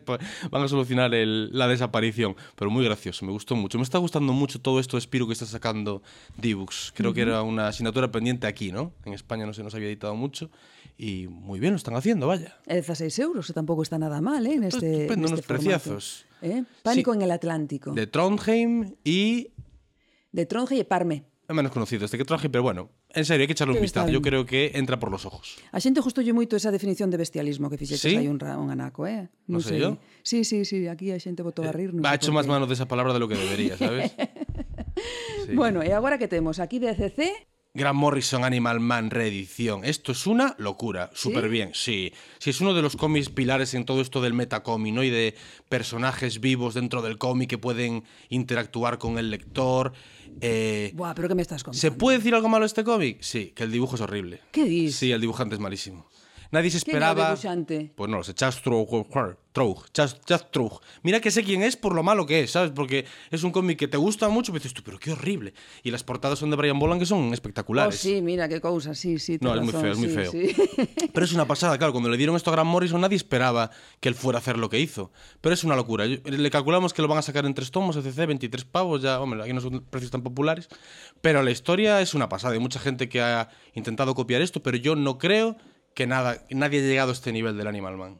van a solucionar el- la desaparición. Pero muy gracioso, me gustó mucho. Me está gustando mucho todo esto de Spiro que está sacando D-Books. Creo que era una asignatura pendiente aquí, ¿no? En España no se nos había editado mucho. Y muy bien lo están haciendo, vaya. E 16 euros, que tampouco está nada mal, eh? Neste, Estupendo, neste unos preciazos. Eh? Pánico Sí. en el Atlántico. De Trondheim y De Tronje e Parme. es menos conocido este que traje, pero bueno, en serio, hay que echarle un vistazo. Yo creo que entra por los ojos. A xente justolle moito esa definición de bestialismo que fixeches Sí? un, ra- un anaco, eh? Non sei yo. Sí, sí, sí, aquí a xente botou a rir. non ha hecho más mano de esa palabra de lo que debería, ¿sabes? Sí. Bueno, e agora que temos aquí de CC, Grant Morrison Animal Man reedición. Esto es una locura. Súper bien, sí. Sí, es uno de los cómics pilares en todo esto del metacómic, ¿no? Y de personajes vivos dentro del cómic que pueden interactuar con el lector. Eh, Buah, pero que me estás contando? ¿Se puede decir algo malo de este cómic? Sí, que el dibujo es horrible. ¿Qué dices? Sí, el dibujante es malísimo. Nadie se ¿Quién esperaba. debuxante? Pues no lo sé, Chas Troug. Troug, Chas, Chas Troug. Mira que sé quién es por lo malo que es, ¿sabes? Porque es un cómic que te gusta mucho, pero dices tú, pero qué horrible. Y las portadas son de Brian Boland que son Oh, espectaculares. sí, mira, qué cousa, sí, sí. No, es muy feo, es muy sí, feo. sí. Pero es una pasada, claro. Cuando le dieron esto a Grant Morrison, nadie esperaba que él fuera a hacer lo que hizo. Pero es una locura. Le calculamos que lo van a sacar en tres tomos, ECC, 23 pavos, ya, hombre, aquí no son precios tan populares. Pero la historia es una pasada. Hay mucha gente que ha intentado copiar esto, pero yo no creo que nada, nadie haya llegado a este nivel del Animal Man.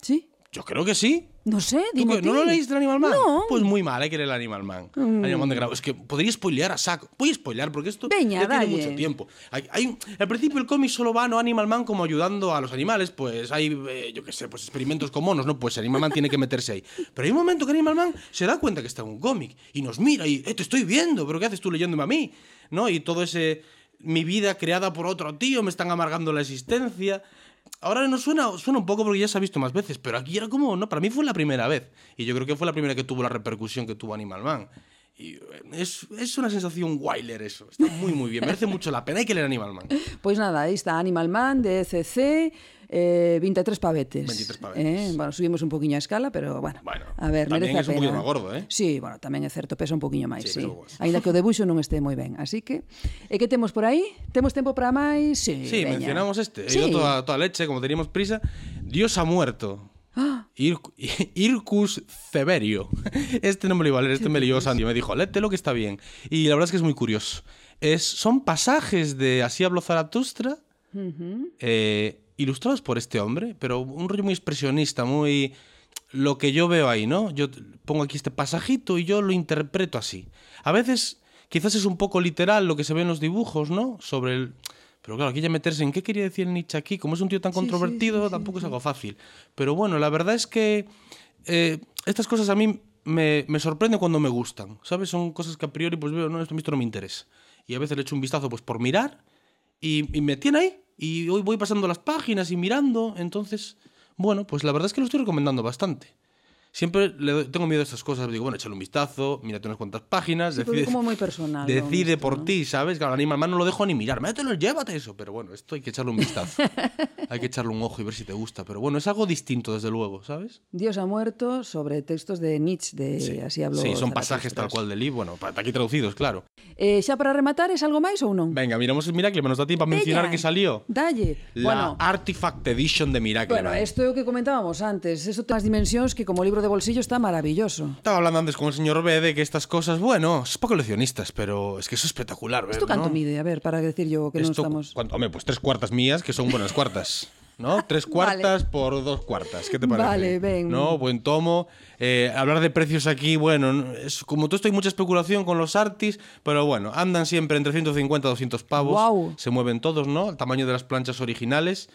¿Sí? Yo creo que sí. No sé, ¿Tú dime ¿No lo leíste el Animal Man? No. Mm. Pues muy mal, hay que leer el Animal Man. Animal Man de Grau. Es que podría spoilear a saco. Voy a spoilear porque esto Veña, ya tiene mucho tiempo. Hay, hay- al principio el cómic solo va ¿no? Animal Man como ayudando a los animales. Pues hay, eh, yo qué sé, pues experimentos con monos, ¿no? Pues Animal Man tiene que meterse ahí. Pero hay un momento que Animal Man se da cuenta que está en un cómic y nos mira y, eh, te estoy viendo, pero ¿qué haces tú leyéndome a mí? ¿No? Y todo ese, mi vida creada por otro tío, me están amargando la existencia. Ahora no suena, suena un poco porque ya se ha visto más veces, pero aquí era como, no, para mí fue la primera vez. Y yo creo que fue la primera que tuvo la repercusión que tuvo Animal Man. Eh, es, es una sensación leer eso. Está muy, muy bien. Merece mucho la pena. Hay que leer Animal Man. Pois nada, aí está Animal Man de ECC, eh, 23 pavetes. 23 pavetes. Eh, bueno, subimos un poquinho a escala, pero bueno. Bueno, a ver, merece a es un pena. poquito máis gordo, eh? Sí, bueno, tamén é certo, pesa un poquinho máis, Sí, sí. Ainda que o debuxo non este moi ben. Así que, e que temos por aí? Temos tempo para máis? Sí, Sí, veña. mencionamos este. Sí. toda, toda leche, como teníamos prisa. Dios ha muerto. Ah, Ir- Ircus Severio. Este no me lo iba a leer, este me leyó Sandy. Me dijo, léetelo que está bien. Y la verdad es que es muy curioso. Es, son pasajes de Así habló Zaratustra, eh, ilustrados por este hombre, pero un rollo muy expresionista, muy lo que yo veo ahí, ¿no? Yo pongo aquí este pasajito y yo lo interpreto así. A veces quizás es un poco literal lo que se ve en los dibujos, ¿no? Sobre el... Pero claro, aquí ya meterse en qué quería decir Nietzsche aquí, como es un tío tan Sí, controvertido, sí, sí, tampoco es algo fácil. Pero bueno, la verdad es que eh, estas cosas a mí me, me sorprenden cuando me gustan, ¿sabes? Son cosas que a priori pues veo, no, esto, esto no me interesa. Y a veces le echo un vistazo pues por mirar y, y me tiene ahí. Y hoy voy pasando las páginas y mirando, entonces, bueno, pues la verdad es que lo estoy recomendando bastante. Siempre le doy- tengo miedo a estas cosas. Digo, bueno, échale un vistazo, mírate unas cuantas páginas. Sí, es como muy personal, ¿no? Decide Esto, por ¿no? ti, ¿sabes? Claro, Animal Man no lo dejo ni mirar. Mételo, llévate eso. Pero bueno, esto hay que echarle un vistazo. hay que echarle un ojo y ver si te gusta. Pero bueno, es algo distinto, desde luego, ¿sabes? Dios ha muerto sobre textos de Nietzsche, de Así habló Sí, son pasajes tal cual del libro. Bueno, aquí traducidos, claro. Eh, xa para rematar, es algo máis ou non? Venga, miramos el Miracle. Nos da tiempo a mencionar que salió. Dalle. La bueno, Artifact Edition de Miracle. bueno, esto o que comentábamos antes. Eso ten as dimensións que como libro de bolsillo está maravilloso. Estaba hablando antes con el señor B de que estas cosas, bueno, es para coleccionistas, pero es que eso es espectacular. ver, Isto canto ¿no? mide? A ver, para decir yo que Esto, estamos... cuánto- hombre, pues tres cuartas mías, que son buenas cuartas. ¿No? Tres cuartas por dos cuartas. ¿Qué te parece? Vale, ven. ¿No? Buen tomo. Eh, hablar de precios aquí, bueno, no- es, como todo esto hay mucha especulación con los artis, pero bueno, andan siempre entre 150 y 200 pavos. Guau. Se mueven todos, ¿no? El tamaño de las planchas originales.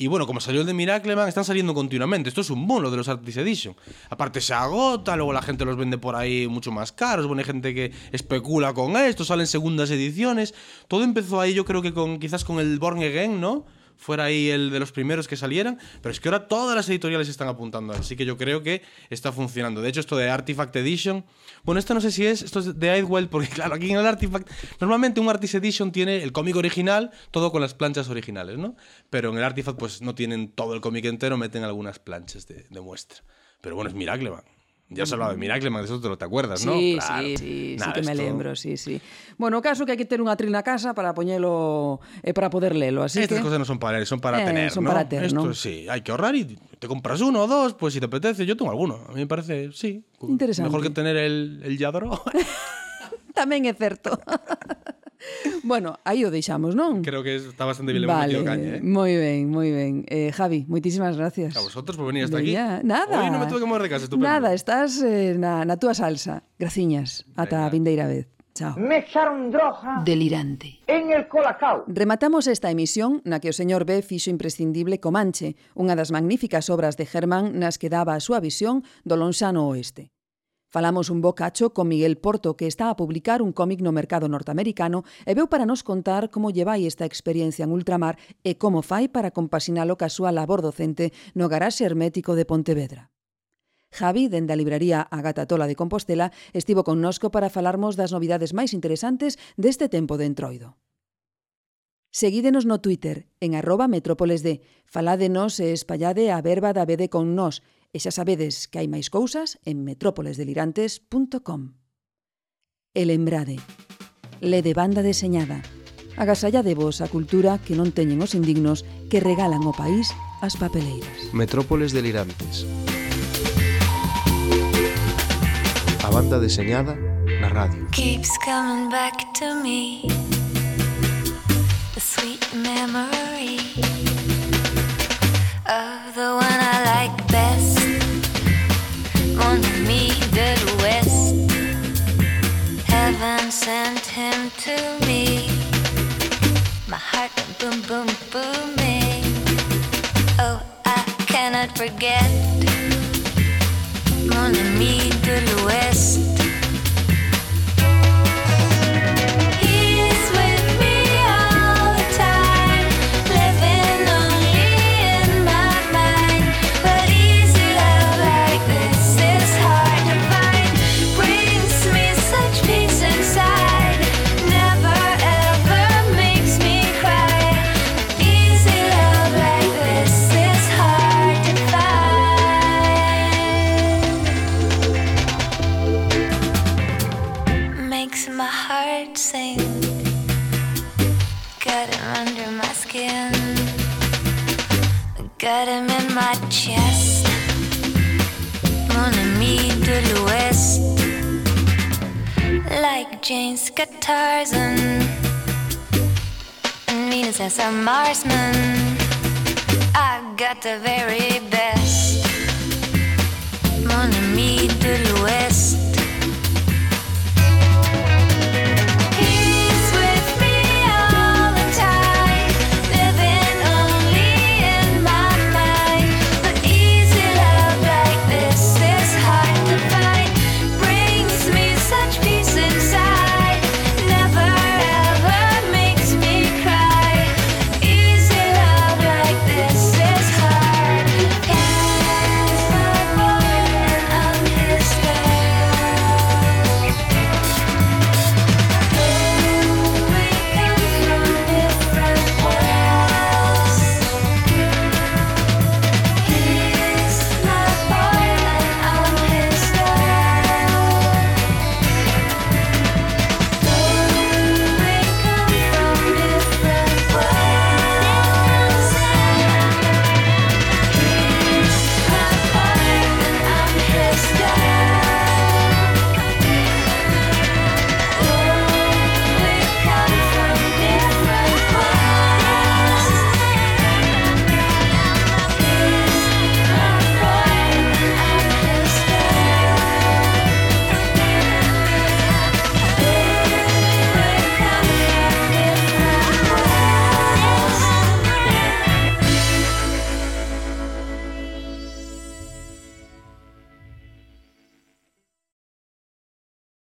Y bueno, como salió el de Miracleman, están saliendo continuamente. Esto es un boom, de los Artis Edition. Aparte se agota, luego la gente los vende por ahí mucho más caros. Bueno, hay gente que especula con esto, salen segundas ediciones. Todo empezó ahí, yo creo que con quizás con el Born Again, ¿no? Fuera ahí el de los primeros que salieran. Pero es que ahora todas las editoriales están apuntando. Así que yo creo que está funcionando. De hecho, esto de Artifact Edition. Bueno, esto no sé si es. Esto es de Idwell, porque claro, aquí en el Artifact. Normalmente un Artist Edition tiene el cómic original, todo con las planchas originales, ¿no? Pero en el Artifact, pues no tienen todo el cómic entero, meten algunas planchas de, de muestra. Pero bueno, es Miracleman. Ya os hablaba de Miracleman, eso te lo te acuerdas, sí. Claro. Sí, sí, Nada, sí que me esto... lembro, sí, sí. Bueno, o caso que hai que ter unha atril na casa para poñelo eh, para poder lelo, así Estas que... cosas non son para ler, son para eh, tener, son ¿no? para ter, Esto, ¿no? sí, hai que ahorrar y te compras uno o dos, pues si te apetece, yo tengo alguno. A mí me parece, sí, Interesante. mejor que tener el, el Yadro. Tamén é certo. bueno, aí o deixamos, non? Creo que está bastante bien vale, metido caña, eh? Moi ben, moi ben. Eh, Javi, moitísimas gracias. A vosotros por venir hasta aquí. Ya, nada. Hoy non me tuve que mover de casa, estupendo. Nada, estás eh, na, na túa salsa. Graciñas. Ata a vindeira vez. Chao. Me echaron droga. Delirante. En el colacao. Rematamos esta emisión na que o señor B fixo imprescindible Comanche, unha das magníficas obras de Germán nas que daba a súa visión do Lonxano Oeste. Falamos un bocacho con Miguel Porto, que está a publicar un cómic no mercado norteamericano, e veu para nos contar como llevai esta experiencia en ultramar e como fai para compasinalo coa súa labor docente no garaxe hermético de Pontevedra. Javi, dende a librería Agata Tola de Compostela, estivo connosco para falarmos das novidades máis interesantes deste tempo de entroido. Seguídenos no Twitter, en arroba metrópolesd. faládenos e espallade a verba da BD con nós, E xa sabedes que hai máis cousas en metrópolesdelirantes.com. E lembrade, lede banda deseñada. Agasalládevos a cultura que non teñen os indignos que regalan o país as papeleiras. Metrópoles Delirantes. A banda deseñada na radio. Keeps coming back to me. The sweet memory. of the one I like best. Sent him to me. My heart went boom, boom, booming. Oh, I cannot forget. Mon ami de l'Ouest. Got him in my chest. Mon ami de l'Ouest. Like James Katarzan. And Venus as a Marsman. I got the very best. Mon ami de l'Ouest.